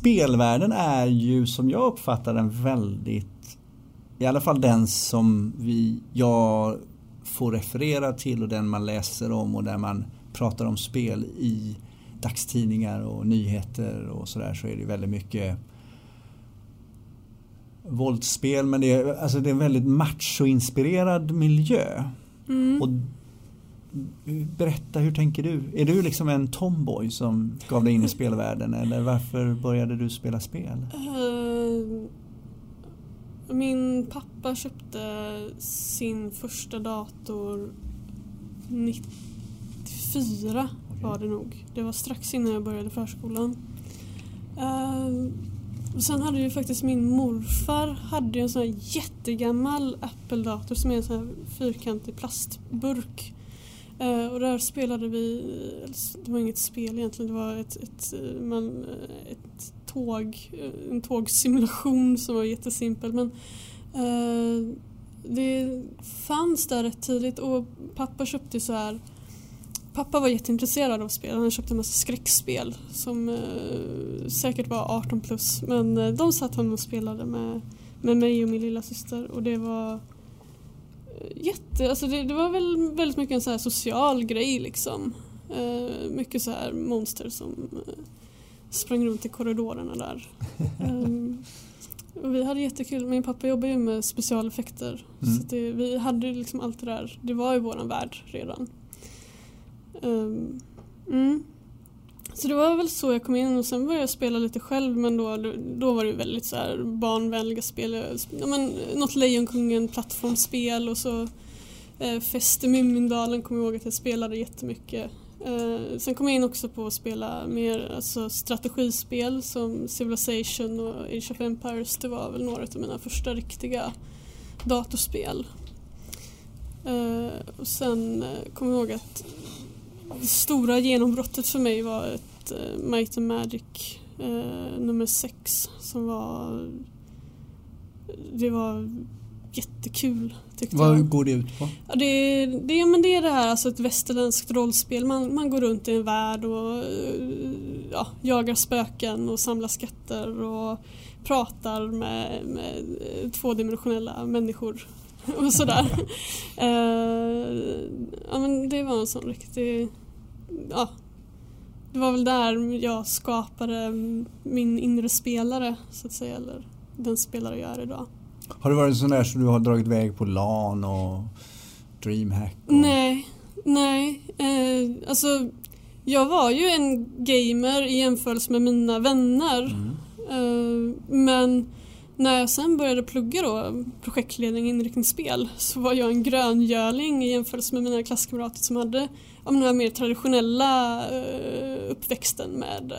Spelvärlden är ju som jag uppfattar den väldigt, i alla fall den som vi, jag får referera till och den man läser om och där man pratar om spel i dagstidningar och nyheter och sådär så är det väldigt mycket våldsspel men det är, alltså det är en väldigt machoinspirerad miljö. Mm. Och berätta, hur tänker du? Är du liksom en tomboy som gav dig in i spelvärlden eller varför började du spela spel? Ehm, Min pappa köpte sin första dator 94 var det nog. Det var strax innan jag började förskolan. Och sen hade ju faktiskt min morfar hade en sån här jättegammal Apple-dator som är en sån här fyrkantig plastburk. Eh, och där spelade vi, alltså, det var inget spel egentligen, det var ett, ett, eh, man, eh, ett tåg, en tågsimulation som var jättesimpel. Men eh, det fanns där rätt tidigt och pappa köpte så här Pappa var jätteintresserad av spel. Han köpte en massa skräckspel som eh, säkert var 18 plus. Men eh, de satt han och spelade med, med mig och min lilla syster och det var eh, jätte, alltså det, det var väl väldigt mycket en så här social grej liksom. Eh, mycket så här monster som eh, sprang runt i korridorerna där. Ehm, och vi hade jättekul. Min pappa jobbar ju med specialeffekter. Mm. Så det, vi hade liksom allt det där. Det var ju våran värld redan. Ehm, mm. Så det var väl så jag kom in och sen började jag spela lite själv men då, då var det väldigt så här barnvänliga spel. Ja, men, något Lejonkungen plattformsspel och så eh, Fäste Mumindalen kommer jag ihåg att jag spelade jättemycket. Eh, sen kom jag in också på att spela mer alltså, strategispel som Civilization och Age of Empires. Det var väl några av mina första riktiga datorspel. Eh, och sen eh, kommer jag ihåg att det stora genombrottet för mig var ett eh, Might and Magic eh, nummer 6 som var det var jättekul tyckte jag. Vad går det ut på? Ja, det, det, men det är det här, alltså ett västerländskt rollspel. Man, man går runt i en värld och eh, ja, jagar spöken och samlar skatter och pratar med, med tvådimensionella människor och sådär. eh, ja, men det var en sån riktig... Ja, det var väl där jag skapade min inre spelare så att säga, eller den spelare jag är idag. Har det varit en sån där som du har dragit iväg på LAN och DreamHack? Och... Nej, nej. Eh, alltså, jag var ju en gamer i jämförelse med mina vänner. Mm. Eh, men när jag sen började plugga då, projektledning inriktningsspel, så var jag en gröngöling i jämförelse med mina klasskamrater som hade ja, den här mer traditionella eh, uppväxten med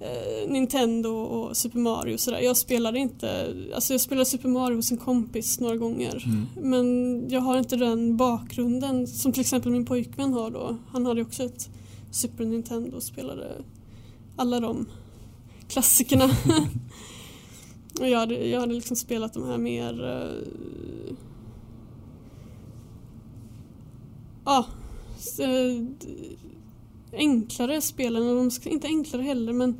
eh, Nintendo och Super Mario och sådär. Jag spelade inte, alltså jag spelade Super Mario hos en kompis några gånger. Mm. Men jag har inte den bakgrunden som till exempel min pojkvän har då. Han hade också ett Super Nintendo och spelade alla de klassikerna. och jag hade, jag hade liksom spelat de här mer uh, ja, uh, enklare spelen, inte enklare heller men,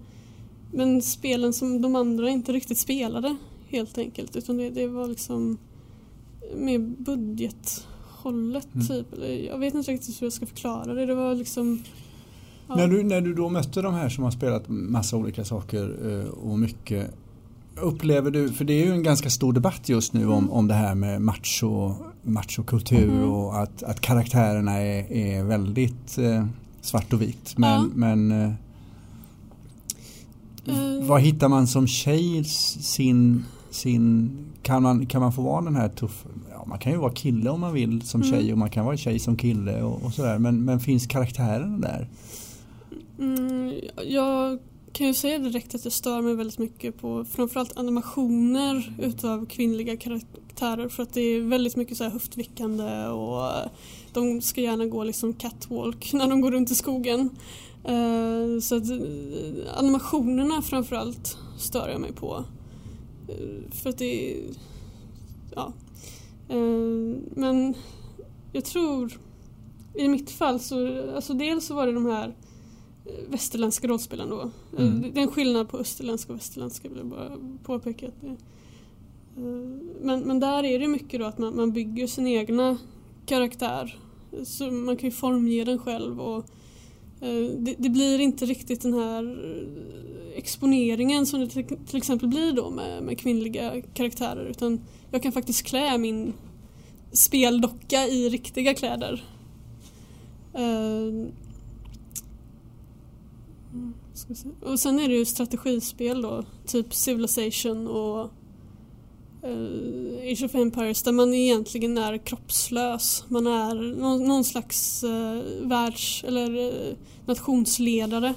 men spelen som de andra inte riktigt spelade helt enkelt utan det, det var liksom mer budgethållet mm. typ. Jag vet inte riktigt hur jag ska förklara det. Det var liksom Ja. När, du, när du då mötte de här som har spelat massa olika saker eh, och mycket Upplever du, för det är ju en ganska stor debatt just nu om, mm. om det här med macho, machokultur mm. och att, att karaktärerna är, är väldigt eh, svart och vitt. Men, ja. men eh, uh. vad hittar man som tjej sin, sin kan, man, kan man få vara den här tuffa, ja, man kan ju vara kille om man vill som mm. tjej och man kan vara tjej som kille och, och sådär men, men finns karaktärerna där? Mm, jag kan ju säga direkt att jag stör mig väldigt mycket på framförallt animationer utav kvinnliga karaktärer för att det är väldigt mycket så här höftvickande och de ska gärna gå liksom catwalk när de går runt i skogen. Uh, så att uh, animationerna framförallt stör jag mig på. För att det är... Ja. men jag tror i mitt fall så, alltså dels så var det de här västerländska rollspelen då. Mm. Det är en skillnad på österländska och västerländska vill jag bara påpeka. Att det, eh, men, men där är det mycket då att man, man bygger sin egna karaktär. Så man kan ju formge den själv och eh, det, det, blir inte riktigt den här exponeringen som det till exempel blir då med, med kvinnliga karaktärer utan jag kan faktiskt klä min speldocka i riktiga kläder. Mm, och sen är det ju strategispel då, typ Civilization och uh, Age of Empires där man egentligen är kroppslös. Man är någon, någon slags uh, världs eller uh, nationsledare.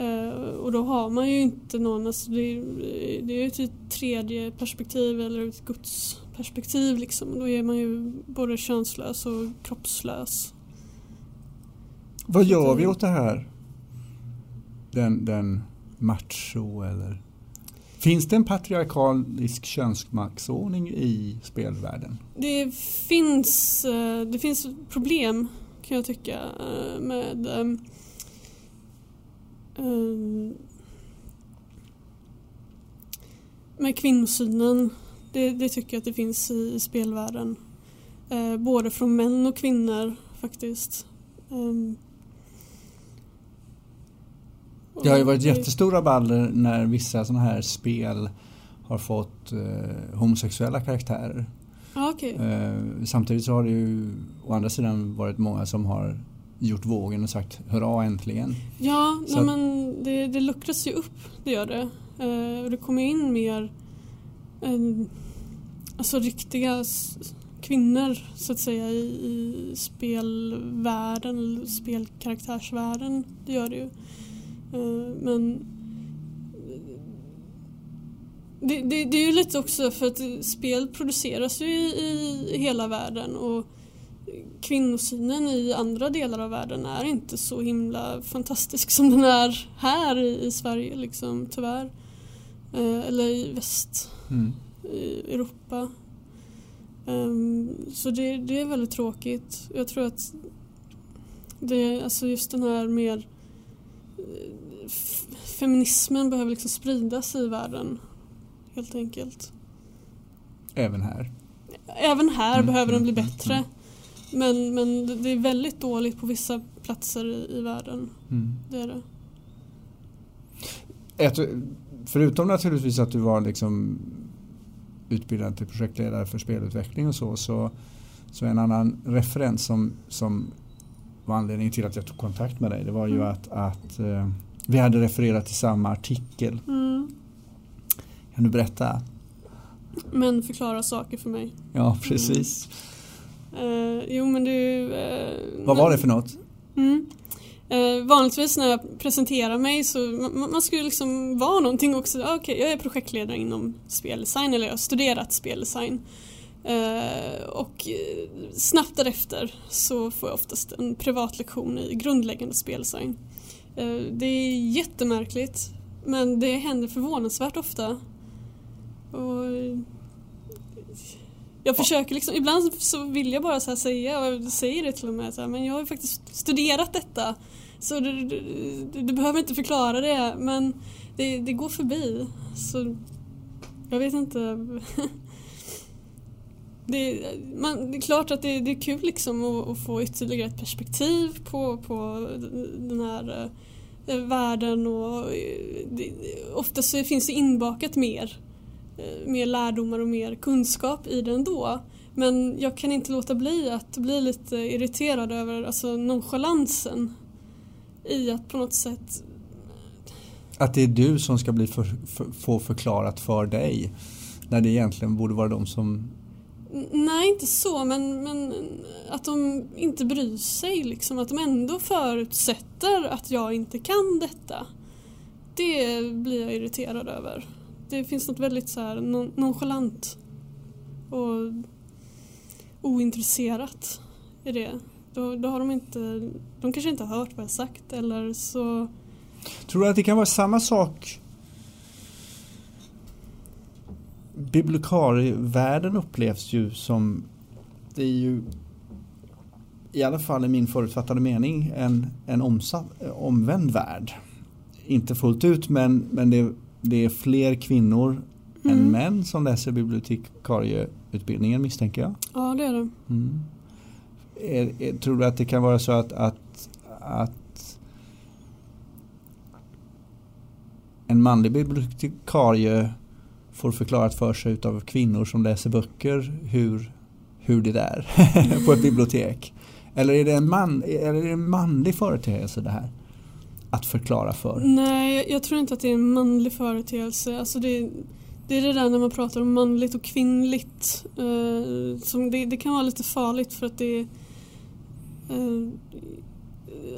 Uh, och då har man ju inte någon, alltså det, det är ju ett tredje perspektiv eller ett gudsperspektiv liksom. Då är man ju både könslös och kroppslös. Vad gör vi åt det här? Den, den macho eller Finns det en patriarkalisk könsmaktsordning i spelvärlden? Det finns, eh, det finns problem kan jag tycka eh, med um, med kvinnosynen. Det, det, tycker jag att det finns i, spelvärlden. Eh, både från män och kvinnor faktiskt. Ehm, det har ju varit jättestora baller när vissa sådana här spel har fått eh, homosexuella karaktärer. Ah, okay. eh, samtidigt så har det ju å andra sidan varit många som har gjort vågen och sagt hurra äntligen. Ja, nej, men det, det luckras ju upp, det gör det. Eh, det kommer in mer eh, alltså riktiga kvinnor så att säga i, i spelvärlden, spelkaraktärsvärlden. Det gör det ju. Eh, men det, det, det, är ju lite också för att spel produceras ju i, i hela världen och kvinnosynen i andra delar av världen är inte så himla fantastisk som den är här i, i Sverige liksom tyvärr. Eh, eller i väst, mm. i Europa. Um, så det, det, är väldigt tråkigt. Jag tror att det, alltså just den här mer feminismen behöver liksom spridas i världen. Helt enkelt. Även här? Även här mm, behöver den bli mm, bättre. Mm, men, men det är väldigt dåligt på vissa platser i, i världen. Mm. Det är det. Ett, förutom naturligtvis att du var liksom utbildad till projektledare för spelutveckling och så, så, så en annan referens som, som var anledningen till att jag tog kontakt med dig det var ju mm. att, att eh, vi hade refererat till samma artikel. Mm. Kan du berätta? Men förklara saker för mig. Ja, precis. Mm. Uh, jo, men du... Uh, Vad var det för något? Mm. Uh, vanligtvis när jag presenterar mig så man, man skulle liksom vara någonting också. Okej, okay, jag är projektledare inom speldesign eller jag har studerat speldesign. Uh, och snabbt därefter så får jag oftast en privatlektion i grundläggande speldesign. Eh, det är jättemärkligt Men det händer förvånansvärt ofta. Och jag försöker liksom, ibland så vill jag bara så säga, och jag säger det till och med, så här, men jag har ju faktiskt studerat detta. Så du, du, du, du behöver inte förklara det, men det, det går förbi. Så jag vet inte. Det, man, det är klart att det, det är kul liksom att, att, få ytterligare ett perspektiv på, på den här eh, världen och eh, det, ofta så finns det inbakat mer, eh, mer lärdomar och mer kunskap i den då. Men jag kan inte låta bli att bli lite irriterad över alltså, nonchalansen i att på något sätt att det är du som ska bli för, för, få förklarat för dig när det egentligen borde vara de som Nej, inte så, men, men att de inte bryr sig. Liksom, att de ändå förutsätter att jag inte kan detta. Det blir jag irriterad över. Det finns något väldigt så här nonchalant och ointresserat i det. Då, då har de inte, de kanske inte har hört vad jag sagt eller så Tror du att det kan vara samma sak bibliotekarievärlden upplevs ju som det är ju i alla fall i min förutfattade mening en, en omsatt, omvänd värld. Inte fullt ut men, men det, det är fler kvinnor mm. än män som läser bibliotekarieutbildningen misstänker jag. Ja det är det. Mm. Är, är, tror du att det kan vara så att, att, att en manlig bibliotekarie får förklarat för sig av kvinnor som läser böcker hur, hur det är på ett bibliotek. Eller är det en, man, eller är det en manlig företeelse det här? Att förklara för? Nej, jag tror inte att det är en manlig företeelse. Alltså det, det är det där när man pratar om manligt och kvinnligt. Eh, som det, det, kan vara lite farligt för att det eh,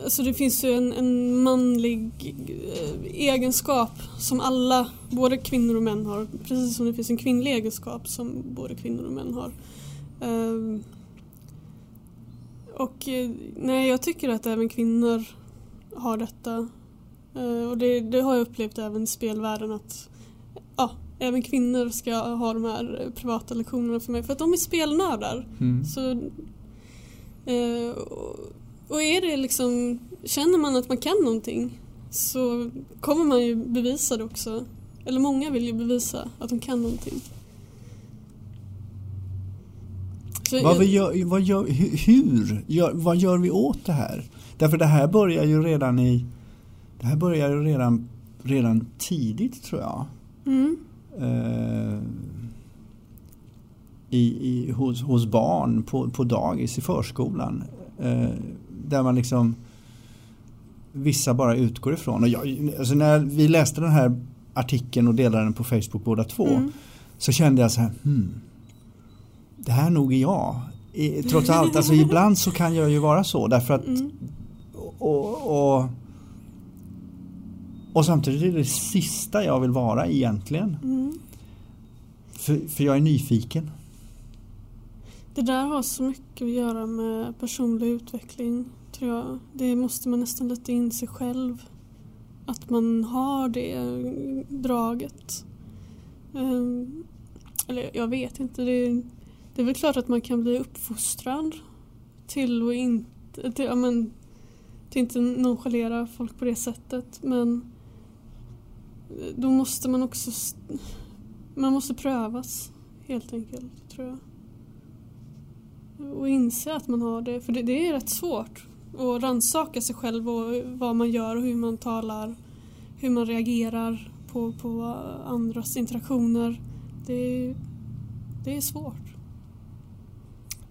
Alltså det finns ju en, en manlig eh, egenskap som alla, både kvinnor och män har. Precis som det finns en kvinnlig egenskap som både kvinnor och män har. Um, och eh, nej, jag tycker att även kvinnor har detta. Uh, och det, det, har jag upplevt även i spelvärlden att ja, även kvinnor ska ha de här privata lektionerna för mig. För att de är spelnördar. Mm. Så, uh, och är det liksom, känner man att man kan någonting så kommer man ju bevisa det också. Eller många vill ju bevisa att de kan någonting. vad, jag, gör, vad gör, hur? Gör, vad gör vi åt det här? Därför det här börjar ju redan i Det här börjar ju redan, redan tidigt tror jag. Mm. Uh, i, i, hos, hos barn på, på dagis i förskolan. Uh, där man liksom vissa bara utgår ifrån. Och jag, alltså när vi läste den här artikeln och delade den på Facebook båda två mm. så kände jag så här, hmm, det här nog är jag. I, trots allt, alltså ibland så kan jag ju vara så därför att mm. och, och, och samtidigt är det det sista jag vill vara egentligen. Mm. För, för jag är nyfiken. Det där har så mycket att göra med personlig utveckling tror jag. Det måste man nästan lite in sig själv. Att man har det draget. Ehm, eller jag vet inte. Det, det, är väl klart att man kan bli uppfostrad till att inte, till, ja, men, till inte nonchalera folk på det sättet. Men eh, då måste man också man måste prövas helt enkelt tror jag. Och inse att man har det, för det, det är rätt svårt och rannsaka sig själv och vad man gör och hur man talar, hur man reagerar på, på andras interaktioner. Det, det är svårt.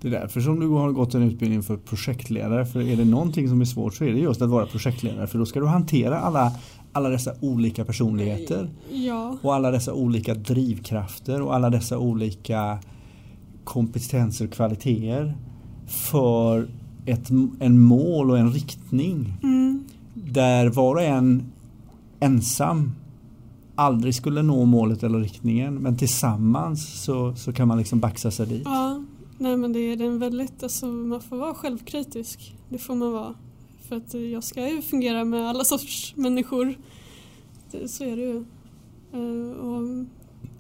Det är därför som du har gått en utbildning för projektledare. För är det någonting som är svårt så är det just att vara projektledare. För då ska du hantera alla, alla dessa olika personligheter. Ja. Och alla dessa olika drivkrafter och alla dessa olika kompetenser och kvaliteter. För ett, en mål och en riktning. Mm. Där var och en ensam aldrig skulle nå målet eller riktningen. Men tillsammans så, så kan man liksom baxa sig dit. Ja, nej men det är en väldigt, alltså man får vara självkritisk. Det får man vara. För att jag ska ju fungera med alla sorts människor. så är det ju. Eh, och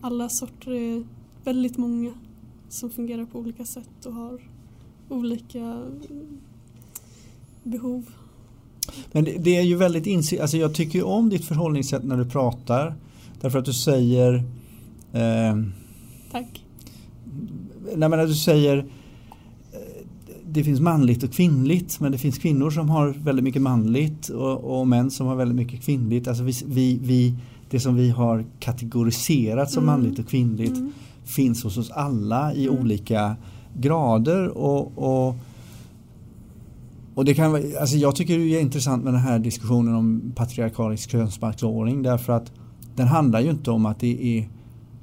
alla sorter är väldigt många som fungerar på olika sätt och har olika mm, behov. Men det, det är ju väldigt insikt, alltså jag tycker ju om ditt förhållningssätt när du pratar. Därför att du säger eh, Tack. Nej men att du säger eh, det finns manligt och kvinnligt men det finns kvinnor som har väldigt mycket manligt och, och män som har väldigt mycket kvinnligt. Alltså vi, vi, vi, det som vi har kategoriserat som Mm. manligt och kvinnligt Mm. Finns hos oss alla i Mm. olika grader och, och och det kan, alltså jag tycker det är intressant med den här diskussionen om patriarkalisk könsmaktsordning därför att den handlar ju inte om att det är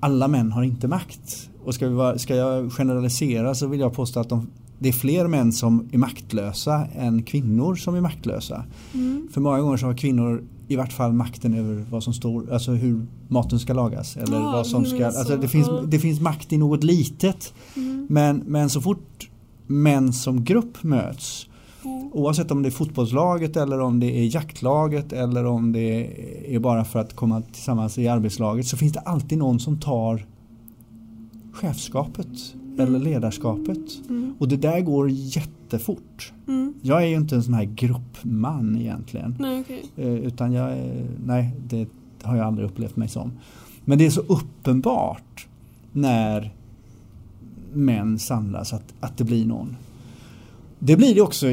alla män har inte makt. Och ska, vi vara, ska jag generalisera så vill jag påstå att de, det är fler män som är maktlösa än kvinnor som är maktlösa. Mm. För många gånger så har kvinnor i vart fall makten över vad som står, alltså hur maten ska lagas. Eller Ja, vad som ska, menar så. alltså det, finns, det finns makt i något litet. Mm. Men, men så fort män som grupp möts Mm. Oavsett om det är fotbollslaget eller om det är jaktlaget eller om det är bara för att komma tillsammans i arbetslaget så finns det alltid någon som tar chefskapet eller ledarskapet. Mm. Och det där går jättefort. Mm. Jag är ju inte en sån här gruppman egentligen. Nej, okej. Eh, Utan jag, är- nej det har jag aldrig upplevt mig som. Men det är så uppenbart när män samlas att, att det blir någon. Det blir det också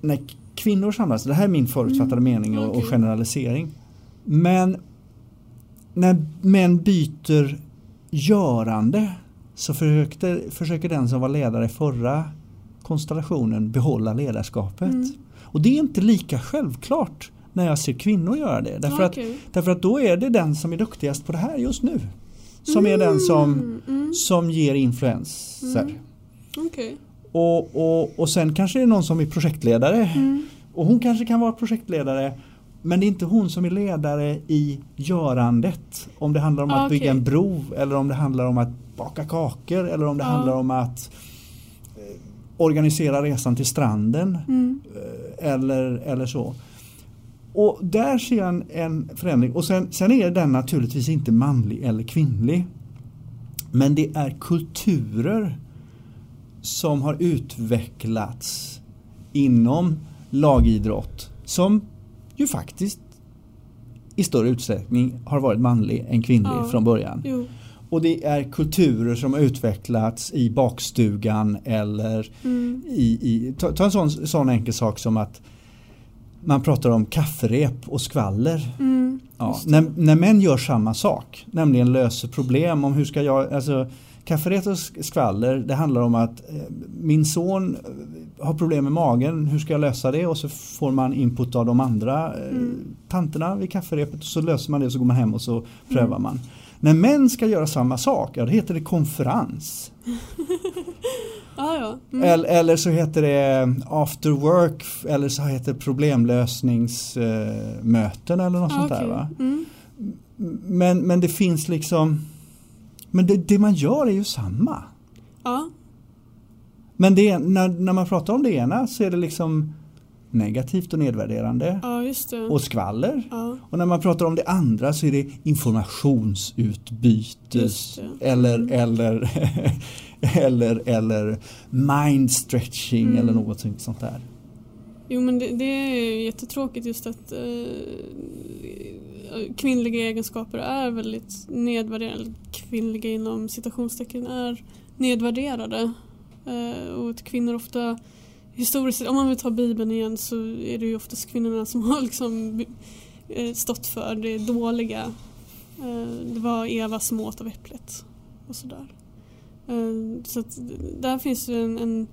när kvinnor samlas. Det här är min förutfattade Mm, mening och, och okej. generalisering. Men när män byter görande så försökte, försöker den som var ledare i förra konstellationen behålla ledarskapet. Mm. Och det är inte lika självklart när jag ser kvinnor göra det. Därför, att, Okej. därför att då är det den som är duktigast på det här just nu. Som är den som, Mm, mm, som ger influenser. Mm. Okej. Och, och, och sen kanske det är någon som är projektledare. Mm. Och hon kanske kan vara projektledare. Men det är inte hon som är ledare i görandet. Om det handlar om Ah, att bygga okej. en bro eller om det handlar om att baka kakor eller om det Ja. handlar om att eh, organisera resan till stranden. Mm. Eh, eller, eller så. Och där ser jag en, en förändring. Och sen, sen är den naturligtvis inte manlig eller kvinnlig. Men det är kulturer som har utvecklats inom lagidrott som ju faktiskt i större utsträckning har varit manlig än kvinnlig Ja. från början. Jo. Och det är kulturer som har utvecklats i bakstugan eller Mm. i, i, ta, ta en sån, sån enkel sak som att man pratar om kafferep och skvaller. Mm. Ja, när, när män gör samma sak, nämligen löser problem om hur ska jag, alltså sk- skvaller, det handlar om att eh, min son eh, har problem med magen, hur ska jag lösa det? Och så får man input av de andra eh, Mm. tanterna vid kafferepet och så löser man det och så går man hem och så prövar man. När män ska göra samma sak, ja, då heter det konferens. Ah, ja. Mm. Eller, eller så heter det after work eller så heter det problemlösningsmöten eller något Ah, sånt där. okej. Va? Mm. Men, men det finns liksom Men det, det man gör är ju samma. Ja. Men det, när, när man pratar om det ena så är det liksom negativt och nedvärderande ja, just det. och skvaller. Ja. Och när man pratar om det andra så är det informationsutbyte det. eller, Mm. eller, eller, eller mind stretching Mm. eller något sånt där. Jo men det, det är jättetråkigt just att eh, kvinnliga egenskaper är väldigt nedvärderade. Kvinnliga inom citationstecken är nedvärderade. Eh, och att kvinnor ofta historiskt om man vill ta bibeln igen så är det ju oftast kvinnorna som har liksom eh, stått för det dåliga. Eh, det var Eva som åt av äpplet och sådär. Eh, så att där finns det en, en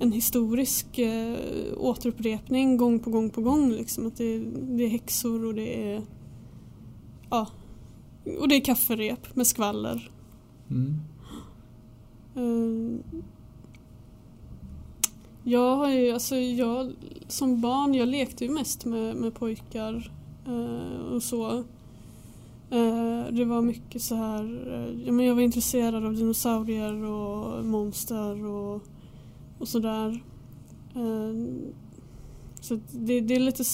en historisk eh, återupprepning gång på gång på gång. Liksom. Att det, det är häxor och det är ja, och det är kafferep med skvaller. Mm. Eh, jag har ju, alltså jag som barn, jag lekte ju mest med, med pojkar eh, och så. Eh, det var mycket så här, ja, men jag var intresserad av dinosaurier och monster och, och sådär. Så det, det är lite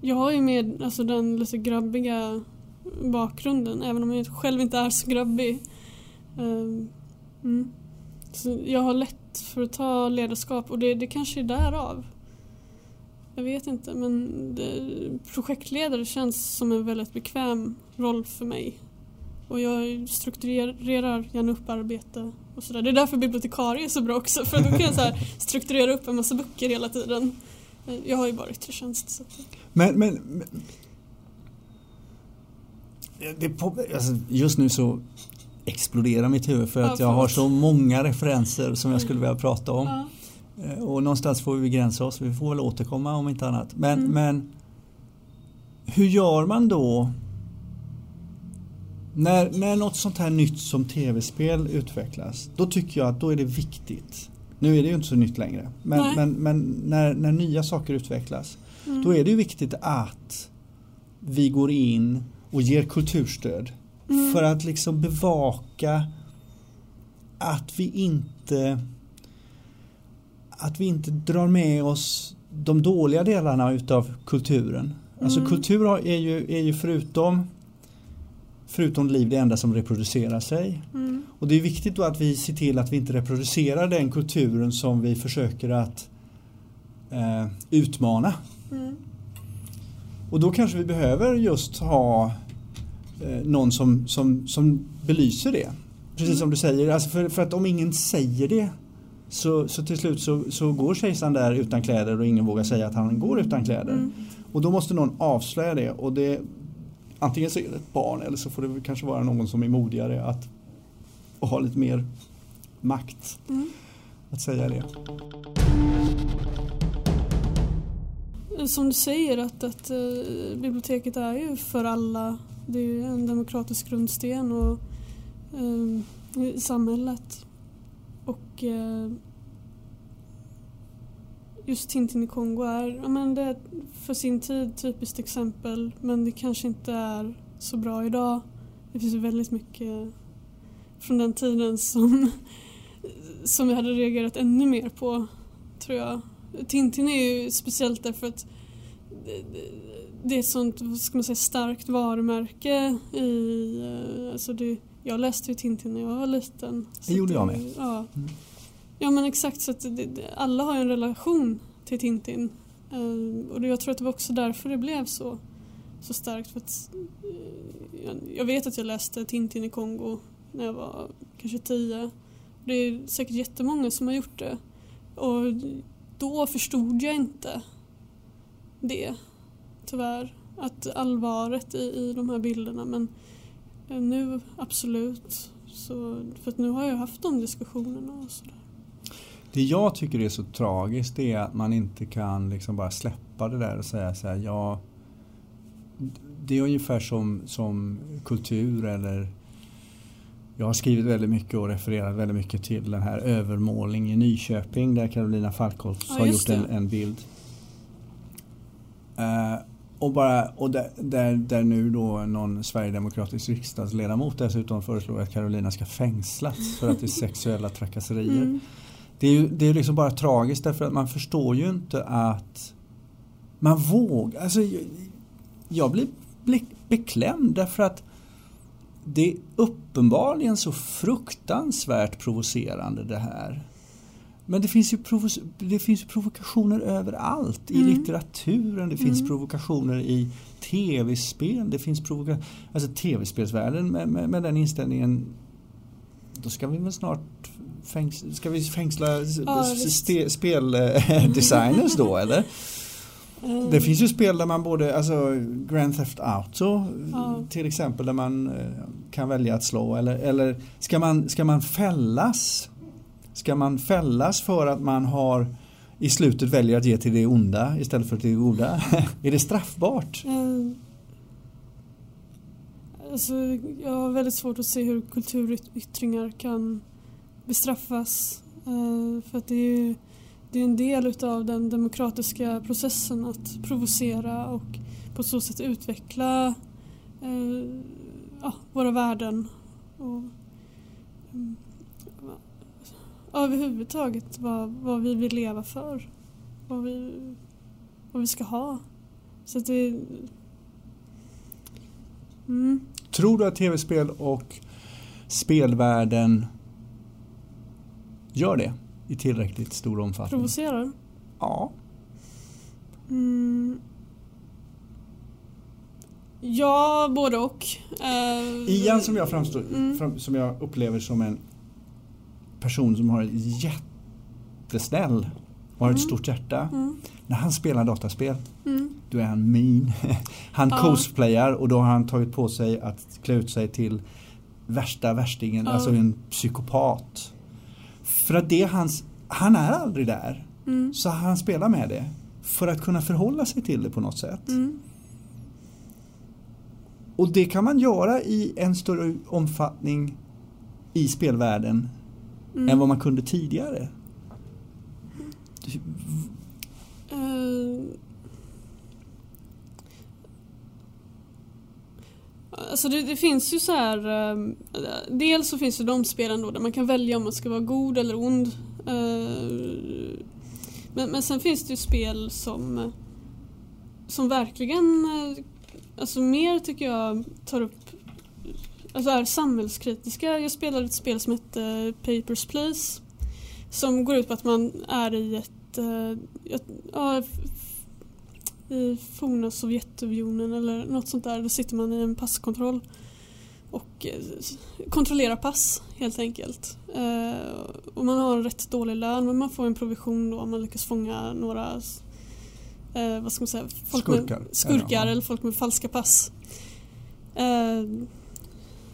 jag har ju med alltså, den lite grabbiga bakgrunden även om jag själv inte är så grabbig. Um, mm. så jag har lätt för att ta ledarskap och det, det kanske är därav. Jag vet inte men det, projektledare känns som en väldigt bekväm roll för mig. Och jag strukturerar gärna upp arbete och sådär. Det är därför bibliotekarie är så bra också för då kan jag så strukturera upp en massa böcker hela tiden. Jag har ju bara yttre tjänst. Så. Men, men, men det, alltså, just nu så exploderar mitt huvud för att ja, jag har så många referenser som jag skulle vilja prata om. Ja. Eh, och någonstans får vi begränsa oss, vi får väl återkomma om inte annat. Men, mm. men hur gör man då när, när något sånt här nytt som tv-spel utvecklas, då tycker jag att då är det viktigt. Nu är det ju inte så nytt längre, men, men, men, när, när nya saker utvecklas, mm. då är det ju viktigt att vi går in och ger kulturstöd mm. för att liksom bevaka att vi inte att vi inte drar med oss de dåliga delarna utav kulturen. Alltså mm. kultur är ju, är ju förutom förutom liv det enda som reproducerar sig. Mm. Och det är viktigt då att vi ser till att vi inte reproducerar den kulturen som vi försöker att eh, utmana. Mm. Och då kanske vi behöver just ha eh, någon som, som, som belyser det. Precis mm. som du säger, alltså för, för att om ingen säger det så, så till slut så, så går kejsaren där utan kläder och ingen vågar säga att han går utan kläder. Mm. Och då måste någon avslöja det och det antingen så är det ett barn eller så får det kanske vara någon som är modigare att och ha lite mer makt mm. att säga det. Som du säger att, att uh, biblioteket är ju för alla. Det är ju en demokratisk grundsten och, uh, i samhället. Och uh, just Tintin i Kongo är, ja, men det är för sin tid typiskt exempel men det kanske inte är så bra idag. Det finns ju väldigt mycket från den tiden som, som vi hade reagerat ännu mer på tror jag. Tintin är ju speciellt därför att det är ett sånt vad ska man säga, starkt varumärke i... Eh, alltså det, jag läste ju Tintin när jag var liten. Det gjorde jag med. Ja. Mm. Ja men exakt så att det, alla har en relation till Tintin. Uh, och jag tror att det var också därför det blev så, så starkt. För att, jag, jag vet att jag läste Tintin i Kongo när jag var kanske tio. Det är säkert jättemånga som har gjort det. Och då förstod jag inte det, tyvärr. Att allvaret i, i de här bilderna. Men eh, nu absolut. Så, för att nu har jag haft de diskussionerna och sådär. Det jag tycker är så tragiskt är att man inte kan liksom bara släppa det där och säga så här, ja det är ungefär som, som kultur eller jag har skrivit väldigt mycket och refererat väldigt mycket till den här övermålning i Nyköping där Carolina Falkholtz ja, har gjort en, en bild. Uh, och bara, och där, där, där, nu då någon sverigedemokratisk riksdagsledamot dessutom föreslår att Carolina ska fängslas för att det är sexuella trakasserier. Mm det är ju det är liksom bara tragiskt därför att man förstår ju inte att man vågar. Alltså, jag blir beklämd därför att det är uppenbarligen så fruktansvärt provocerande det här. Men det finns ju, provo- det finns provokationer överallt. I mm. litteraturen, det finns mm. provokationer i tv-spel. Det finns provokationer, alltså tv-spelsvärlden med, med, med den inställningen då ska vi väl snart fängsla, ska vi fängsla ja, speldesigners då eller? Mm. Det finns ju spel där man både, alltså Grand Theft Auto ja. till exempel där man eh, kan välja att slå eller, eller ska, man, ska man fällas? Ska man fällas för att man har i slutet väljer att ge till det onda istället för till det goda? är det straffbart? Mm. Alltså, jag har väldigt svårt att se hur kulturyttringar kan bestraffas. Uh, för att det är, det är en del utav den demokratiska processen att provocera och på så sätt utveckla eh, ja, våra värden. Och, um, överhuvudtaget vad, vad vi vill leva för. Vad vi, vad vi ska ha Så att det... Mm. Tror du att tv-spel och spelvärlden gör det i tillräckligt stor omfattning? Provocerar? Ja. Mm. Ja, både och. Uh, Ian som jag framstår, Mm. fram, som jag upplever som en person som har jättesnäll och har ett Mm. stort hjärta. Mm. När han spelar dataspel Mm. då är han mean. Han Ja. cosplayar och då har han tagit på sig att klä ut sig till värsta värstingen, Ja. alltså en psykopat. För att det är hans, han är aldrig där. Mm. Så han spelar med det för att kunna förhålla sig till det på något sätt. Mm. Och det kan man göra i en större omfattning i spelvärlden Mm. än vad man kunde tidigare. Eh, Alltså det, det finns ju så här ehm, Dels så finns det de spelen då där man kan välja om man ska vara god eller ond. Eh, men, men sen finns det ju spel som Som verkligen eh, Alltså mer tycker jag tar upp Alltså är samhällskritiska. Jag spelade ett spel som hette Papers, Please. Som går ut på att man är i ett eh, ett- i forna Sovjetunionen eller något sånt där. Då sitter man i en passkontroll och eh, kontrollerar pass helt enkelt. Eh, och man har en rätt dålig lön men man får en provision då om man lyckas fånga några eh, vad ska man säga, folk Skurkar. med, skurkar eller folk med falska pass.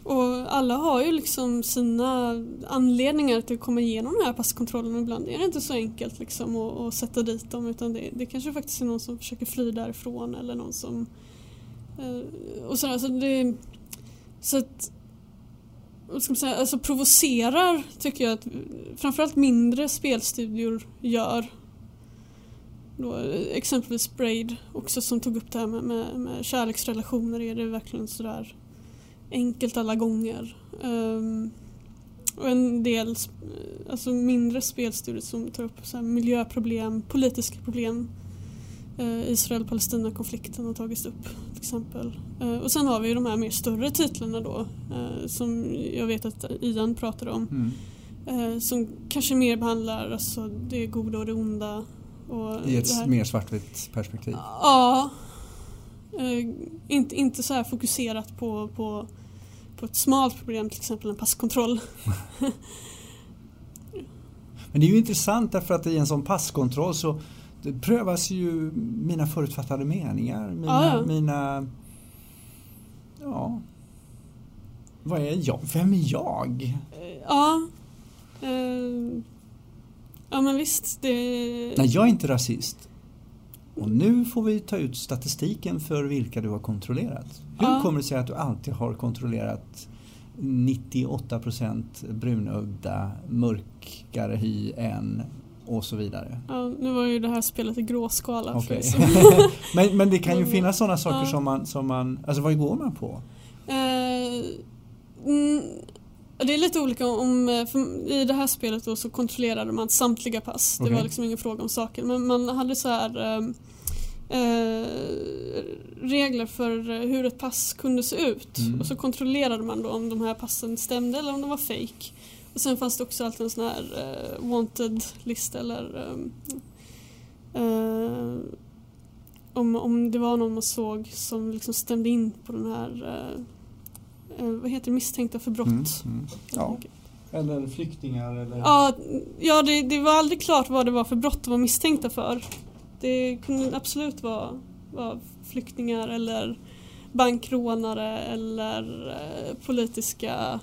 Och alla har ju liksom sina anledningar till att komma igenom den här passkontrollen. Ibland är det inte så enkelt liksom att, att sätta dit dem utan det, det kanske faktiskt är någon som försöker fly därifrån eller någon som... Eh, och sådär, så alltså det... Så att... Vad ska man säga? Alltså provocerar tycker jag att framförallt mindre spelstudior gör. Då, exempelvis Braid också som tog upp det här med, med, med kärleksrelationer. Är det verkligen sådär enkelt alla gånger? Ehm, och en del alltså mindre spelstudier som tar upp så miljöproblem, politiska problem. Eh, Israel-Palestina-konflikten har tagits upp till exempel. Eh, och sen har vi de här mer större titlarna då eh, som jag vet att Ian pratade om. Mm. Som kanske mer behandlar alltså, det goda och det onda. Och I ett mer svartvitt perspektiv. Ja. Eh, inte, inte så här fokuserat på, på, på ett smalt problem, till exempel en passkontroll. Men det är ju intressant därför att i en sån passkontroll så prövas ju mina förutfattade meningar. Mina, Ja, ja. mina ja. Vad är jag? Vem är jag? Eh, ja. Eh, ja men visst. Det, Nej, jag är inte rasist. Och nu får vi ta ut statistiken för vilka du har kontrollerat. Hur Ja. kommer det sig att du alltid har kontrollerat 98% brunögda, mörkare hy än och så vidare? ja, nu var ju det här spelet i gråskala. som- men, men det kan ju finnas sådana saker Ja. som, man, som man... Alltså vad går man på? Eh, mm, det är lite olika om, eh, I det här spelet då så kontrollerade man samtliga pass. Det Okej. var liksom ingen fråga om saken. Men man hade så här eh, eh, regler för eh, hur ett pass kunde se ut. Mm. Och så kontrollerade man då om de här passen stämde eller om de var fake. Och sen fanns det också alltid en sån här eh, wanted-lista eller eh, eh, om, om det var någon man såg som liksom stämde in på den här eh, vad heter det, misstänkta för brott. Mm, mm. Ja. Eller flyktingar eller... Ja, ja det, det var aldrig klart vad det var för brott de var misstänkta för. Det kunde absolut vara, vara flyktingar eller bankrånare eller eh, politiska...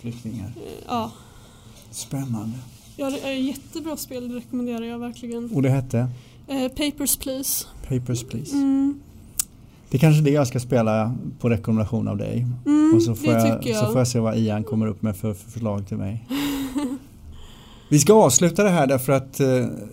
Flyktingar. Eh, ja. Spännande. ja, det är ett jättebra spel, det rekommenderar jag verkligen. Och det hette? Eh, Papers, Please. Papers, Please. Mm. Det är kanske det jag ska spela på rekommendation av dig. Mm, Och så får, jag, jag. så får jag se vad Ian kommer upp med för, för förslag till mig. Vi ska avsluta det här därför att eh,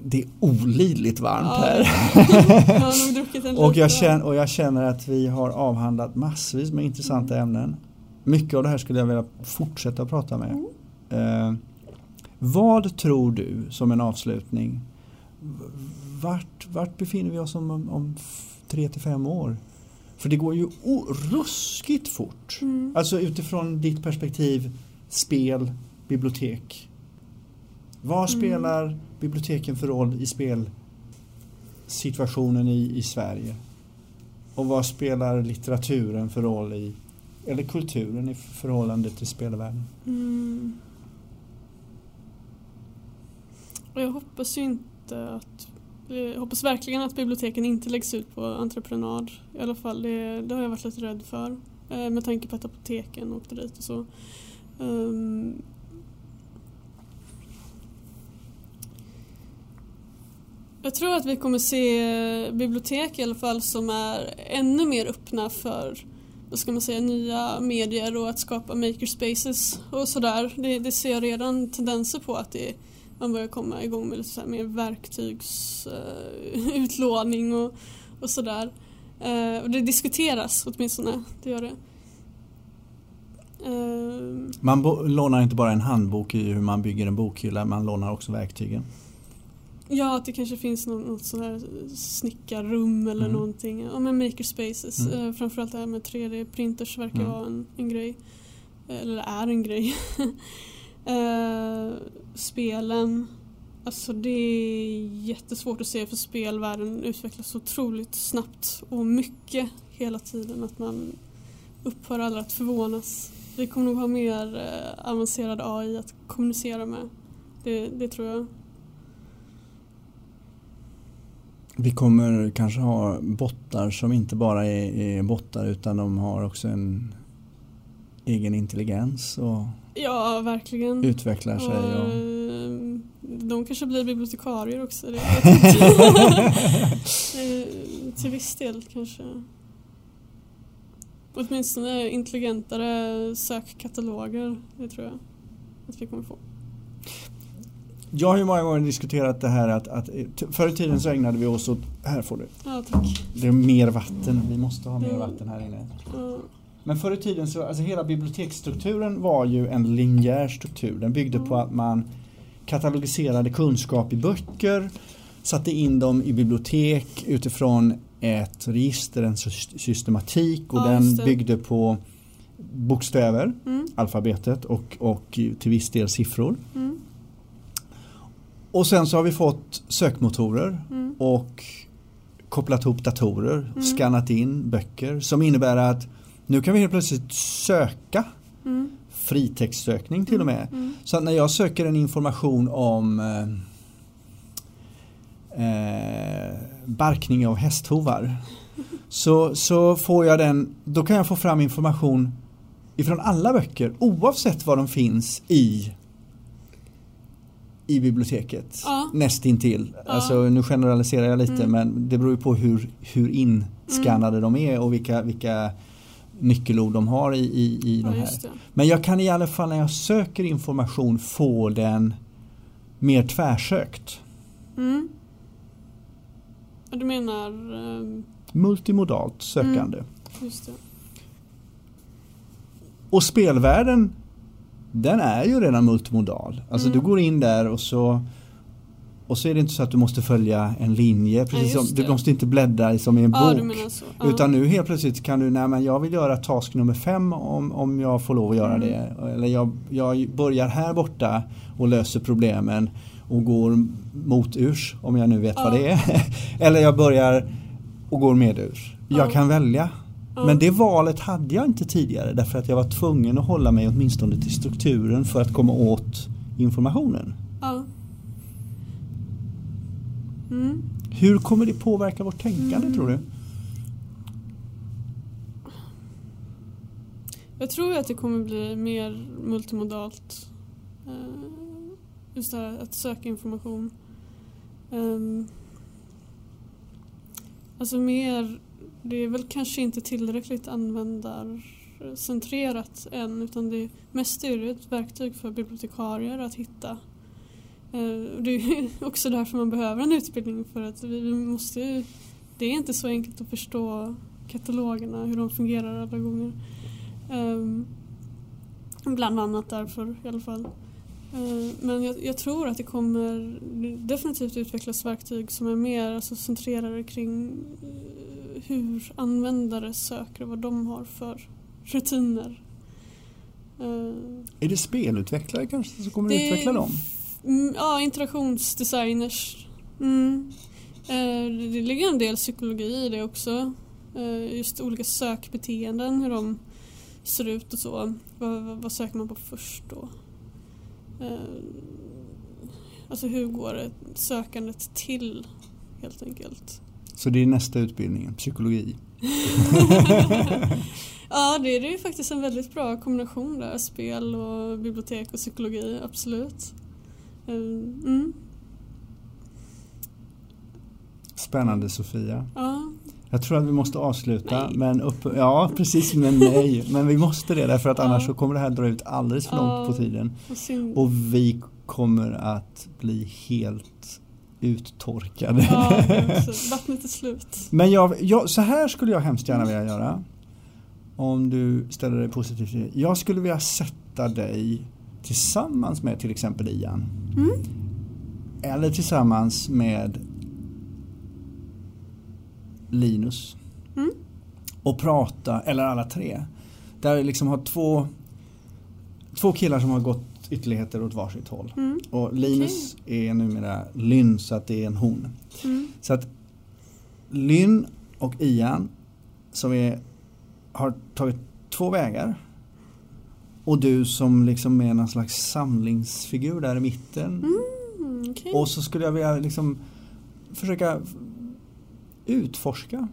det är olidligt varmt Ja, här. jag har nog druckit en och, jag känner, och jag känner att vi har avhandlat massvis med intressanta ämnen. Mycket av det här skulle jag vilja fortsätta prata med. Mm. Eh, vad tror du som en avslutning? Vart, vart befinner vi oss om, om, tre till fem år. För det går ju ruskigt fort. Mm. Alltså utifrån ditt perspektiv, spel, bibliotek. Vad Mm. spelar biblioteken för roll i spelsituationen i, i Sverige? Och vad spelar litteraturen för roll i, eller kulturen i förhållande till spelvärlden? Mm. Och jag hoppas ju inte att jag hoppas verkligen att biblioteken inte läggs ut på entreprenad. I alla fall, det, det har jag varit lite rädd för. Eh, med tanke på att apoteken åkte dit och så. Um... jag tror att vi kommer se bibliotek i alla fall som är ännu mer öppna för vad ska man säga, nya medier och att skapa makerspaces och sådär. Det, det ser jag redan tendenser på att det, man börjar komma igång med lite så här mer verktygsutlåning och, och sådär. Eh, och det diskuteras åtminstone, det gör det. Eh, Man lånar inte bara en handbok i hur man bygger en bokhylla, man lånar också verktygen. Ja, att det kanske finns något, något sånt här snickarrum eller Mm. någonting. Ja, men makerspaces. Mm. Eh, framförallt det här med 3D-printers verkar Mm. vara en, en grej. Eller är en grej. eh, spelen. Alltså det är jättesvårt att se för spelvärlden utvecklas så otroligt snabbt och mycket hela tiden att man upphör aldrig att förvånas. Vi kommer nog ha mer eh, avancerad AI att kommunicera med. Det, det tror jag. Vi kommer kanske ha bottar som inte bara är, är bottar utan de har också en egen intelligens och Ja, verkligen. utvecklar sig. Och, Och... eh, de kanske blir bibliotekarier också. Det. Eh, Till viss del kanske. Åtminstone intelligentare sökkataloger. Det tror jag att vi kommer få. Jag har ju många gånger diskuterat det här att, att t- förr i tiden så ägnade vi oss åt, här får du, Ja, tack. det är mer vatten, vi måste ha mer Mm. vatten här inne. Ja, Men förr i tiden så, alltså hela biblioteksstrukturen var ju en linjär struktur. Den byggde på att man katalogiserade kunskap i böcker, satte in dem i bibliotek utifrån ett register, en sys- systematik och Ja, den byggde på bokstäver, Mm, alfabetet och, och till viss del siffror. mm, Och sen så har vi fått sökmotorer mm, och kopplat ihop datorer, Mm. skannat in böcker som innebär att nu kan vi helt plötsligt söka mm, fritextsökning till och med. mm, Så att när jag söker en information om eh, eh, barkning av hästhovar så, så får jag den, då kan jag få fram information ifrån alla böcker oavsett var de finns i i biblioteket Ja. nästintill. Ja. Alltså nu generaliserar jag lite Mm. men det beror ju på hur, hur inskannade de är och vilka, vilka nyckelord de har i, i, i ja, de här. just det. Men jag kan i alla fall när jag söker information få den mer tvärsökt. Mm. Ja, Du menar, ehm, Multimodalt sökande. det. Och spelvärlden den är ju redan multimodal. Alltså Mm. du går in där och så och så är det inte så att du måste följa en linje precis just som, du måste inte bläddra som i en Ja, bok. Ja. Utan nu helt plötsligt kan du, nej men jag vill göra task nummer fem om, om jag får lov att göra Mm. det. Eller jag, jag börjar här borta och löser problemen och går moturs om jag nu vet vad Ja. det är. Eller jag börjar och går medurs. Jag Ja. kan välja. Ja. Men det valet hade jag inte tidigare därför att jag var tvungen att hålla mig åtminstone till strukturen för att komma åt informationen. Ja. Mm. Hur kommer det påverka vårt tänkande Mm. tror du? Jag tror att det kommer bli mer multimodalt. Eh, Just det här att söka information. Ehm, Alltså mer, det är väl kanske inte tillräckligt användarcentrerat än utan det mest är det ett verktyg för bibliotekarier att hitta. Eh, Det är också därför man behöver en utbildning för att vi måste ju, det är inte så enkelt att förstå katalogerna, hur de fungerar alla gånger. Um, bland annat därför i alla fall. Eh, Men jag, jag tror att det kommer definitivt utvecklas verktyg som är mer alltså, centrerade kring eh, hur användare söker och vad de har för rutiner. Eh, Är det spelutvecklare kanske som kommer Det- utveckla dem? Mm, ja, interaktionsdesigners. Mm. Eh, det ligger en del psykologi i det också. Eh, just olika sökbeteenden, hur de ser ut och så. Vad, vad, vad söker man på först då? Eh, alltså hur går det sökandet till helt enkelt? Så det är nästa utbildning, psykologi. Ja, det är ju faktiskt en väldigt bra kombination där. Spel och bibliotek och psykologi, absolut. Eh, Mm, Spännande Sofia. ja, Jag tror att vi måste avsluta. Nej. Men upp, ja, precis. Men nej. Men vi måste det därför att Ja. annars så kommer det här dra ut alldeles för långt på tiden. synd. Och vi kommer att bli helt uttorkade. Ja, också. Vattnet är slut. Men jag, jag, så här skulle jag hemskt gärna vilja göra. Om du ställer dig positivt. Jag skulle vilja sätta dig tillsammans med till exempel Ian. Mm. Eller tillsammans med Linus. Mm. Och prata, eller alla tre. Där vi liksom har två, två killar som har gått ytterligheter åt varsitt håll. Mm. Och Linus är numera Lynn så att det är en hon. Mm. Så att Lynn och Ian som är, har tagit två vägar. Och du som liksom är någon slags samlingsfigur där i mitten. Mm, okej. Och så skulle jag vilja liksom försöka utforska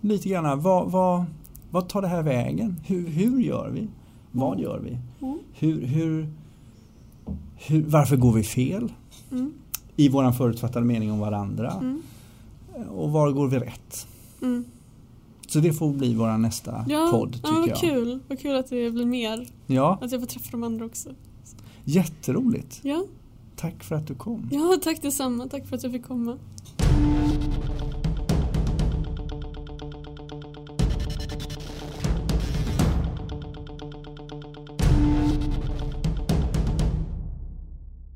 lite grann. Vad, vad, vad tar det här vägen? Hur, hur gör vi? Vad gör vi? Mm. Hur, hur, hur, varför går vi fel? Mm. I våran förutfattade mening om varandra. Mm. Och var går vi rätt? Så det får bli vår nästa Ja, podd ja, tycker vad jag. kul. Vad kul att det blir mer. Ja, Att jag får träffa de andra också. jätteroligt. Ja, Tack för att du kom. ja tack detsamma. Tack för att jag fick komma.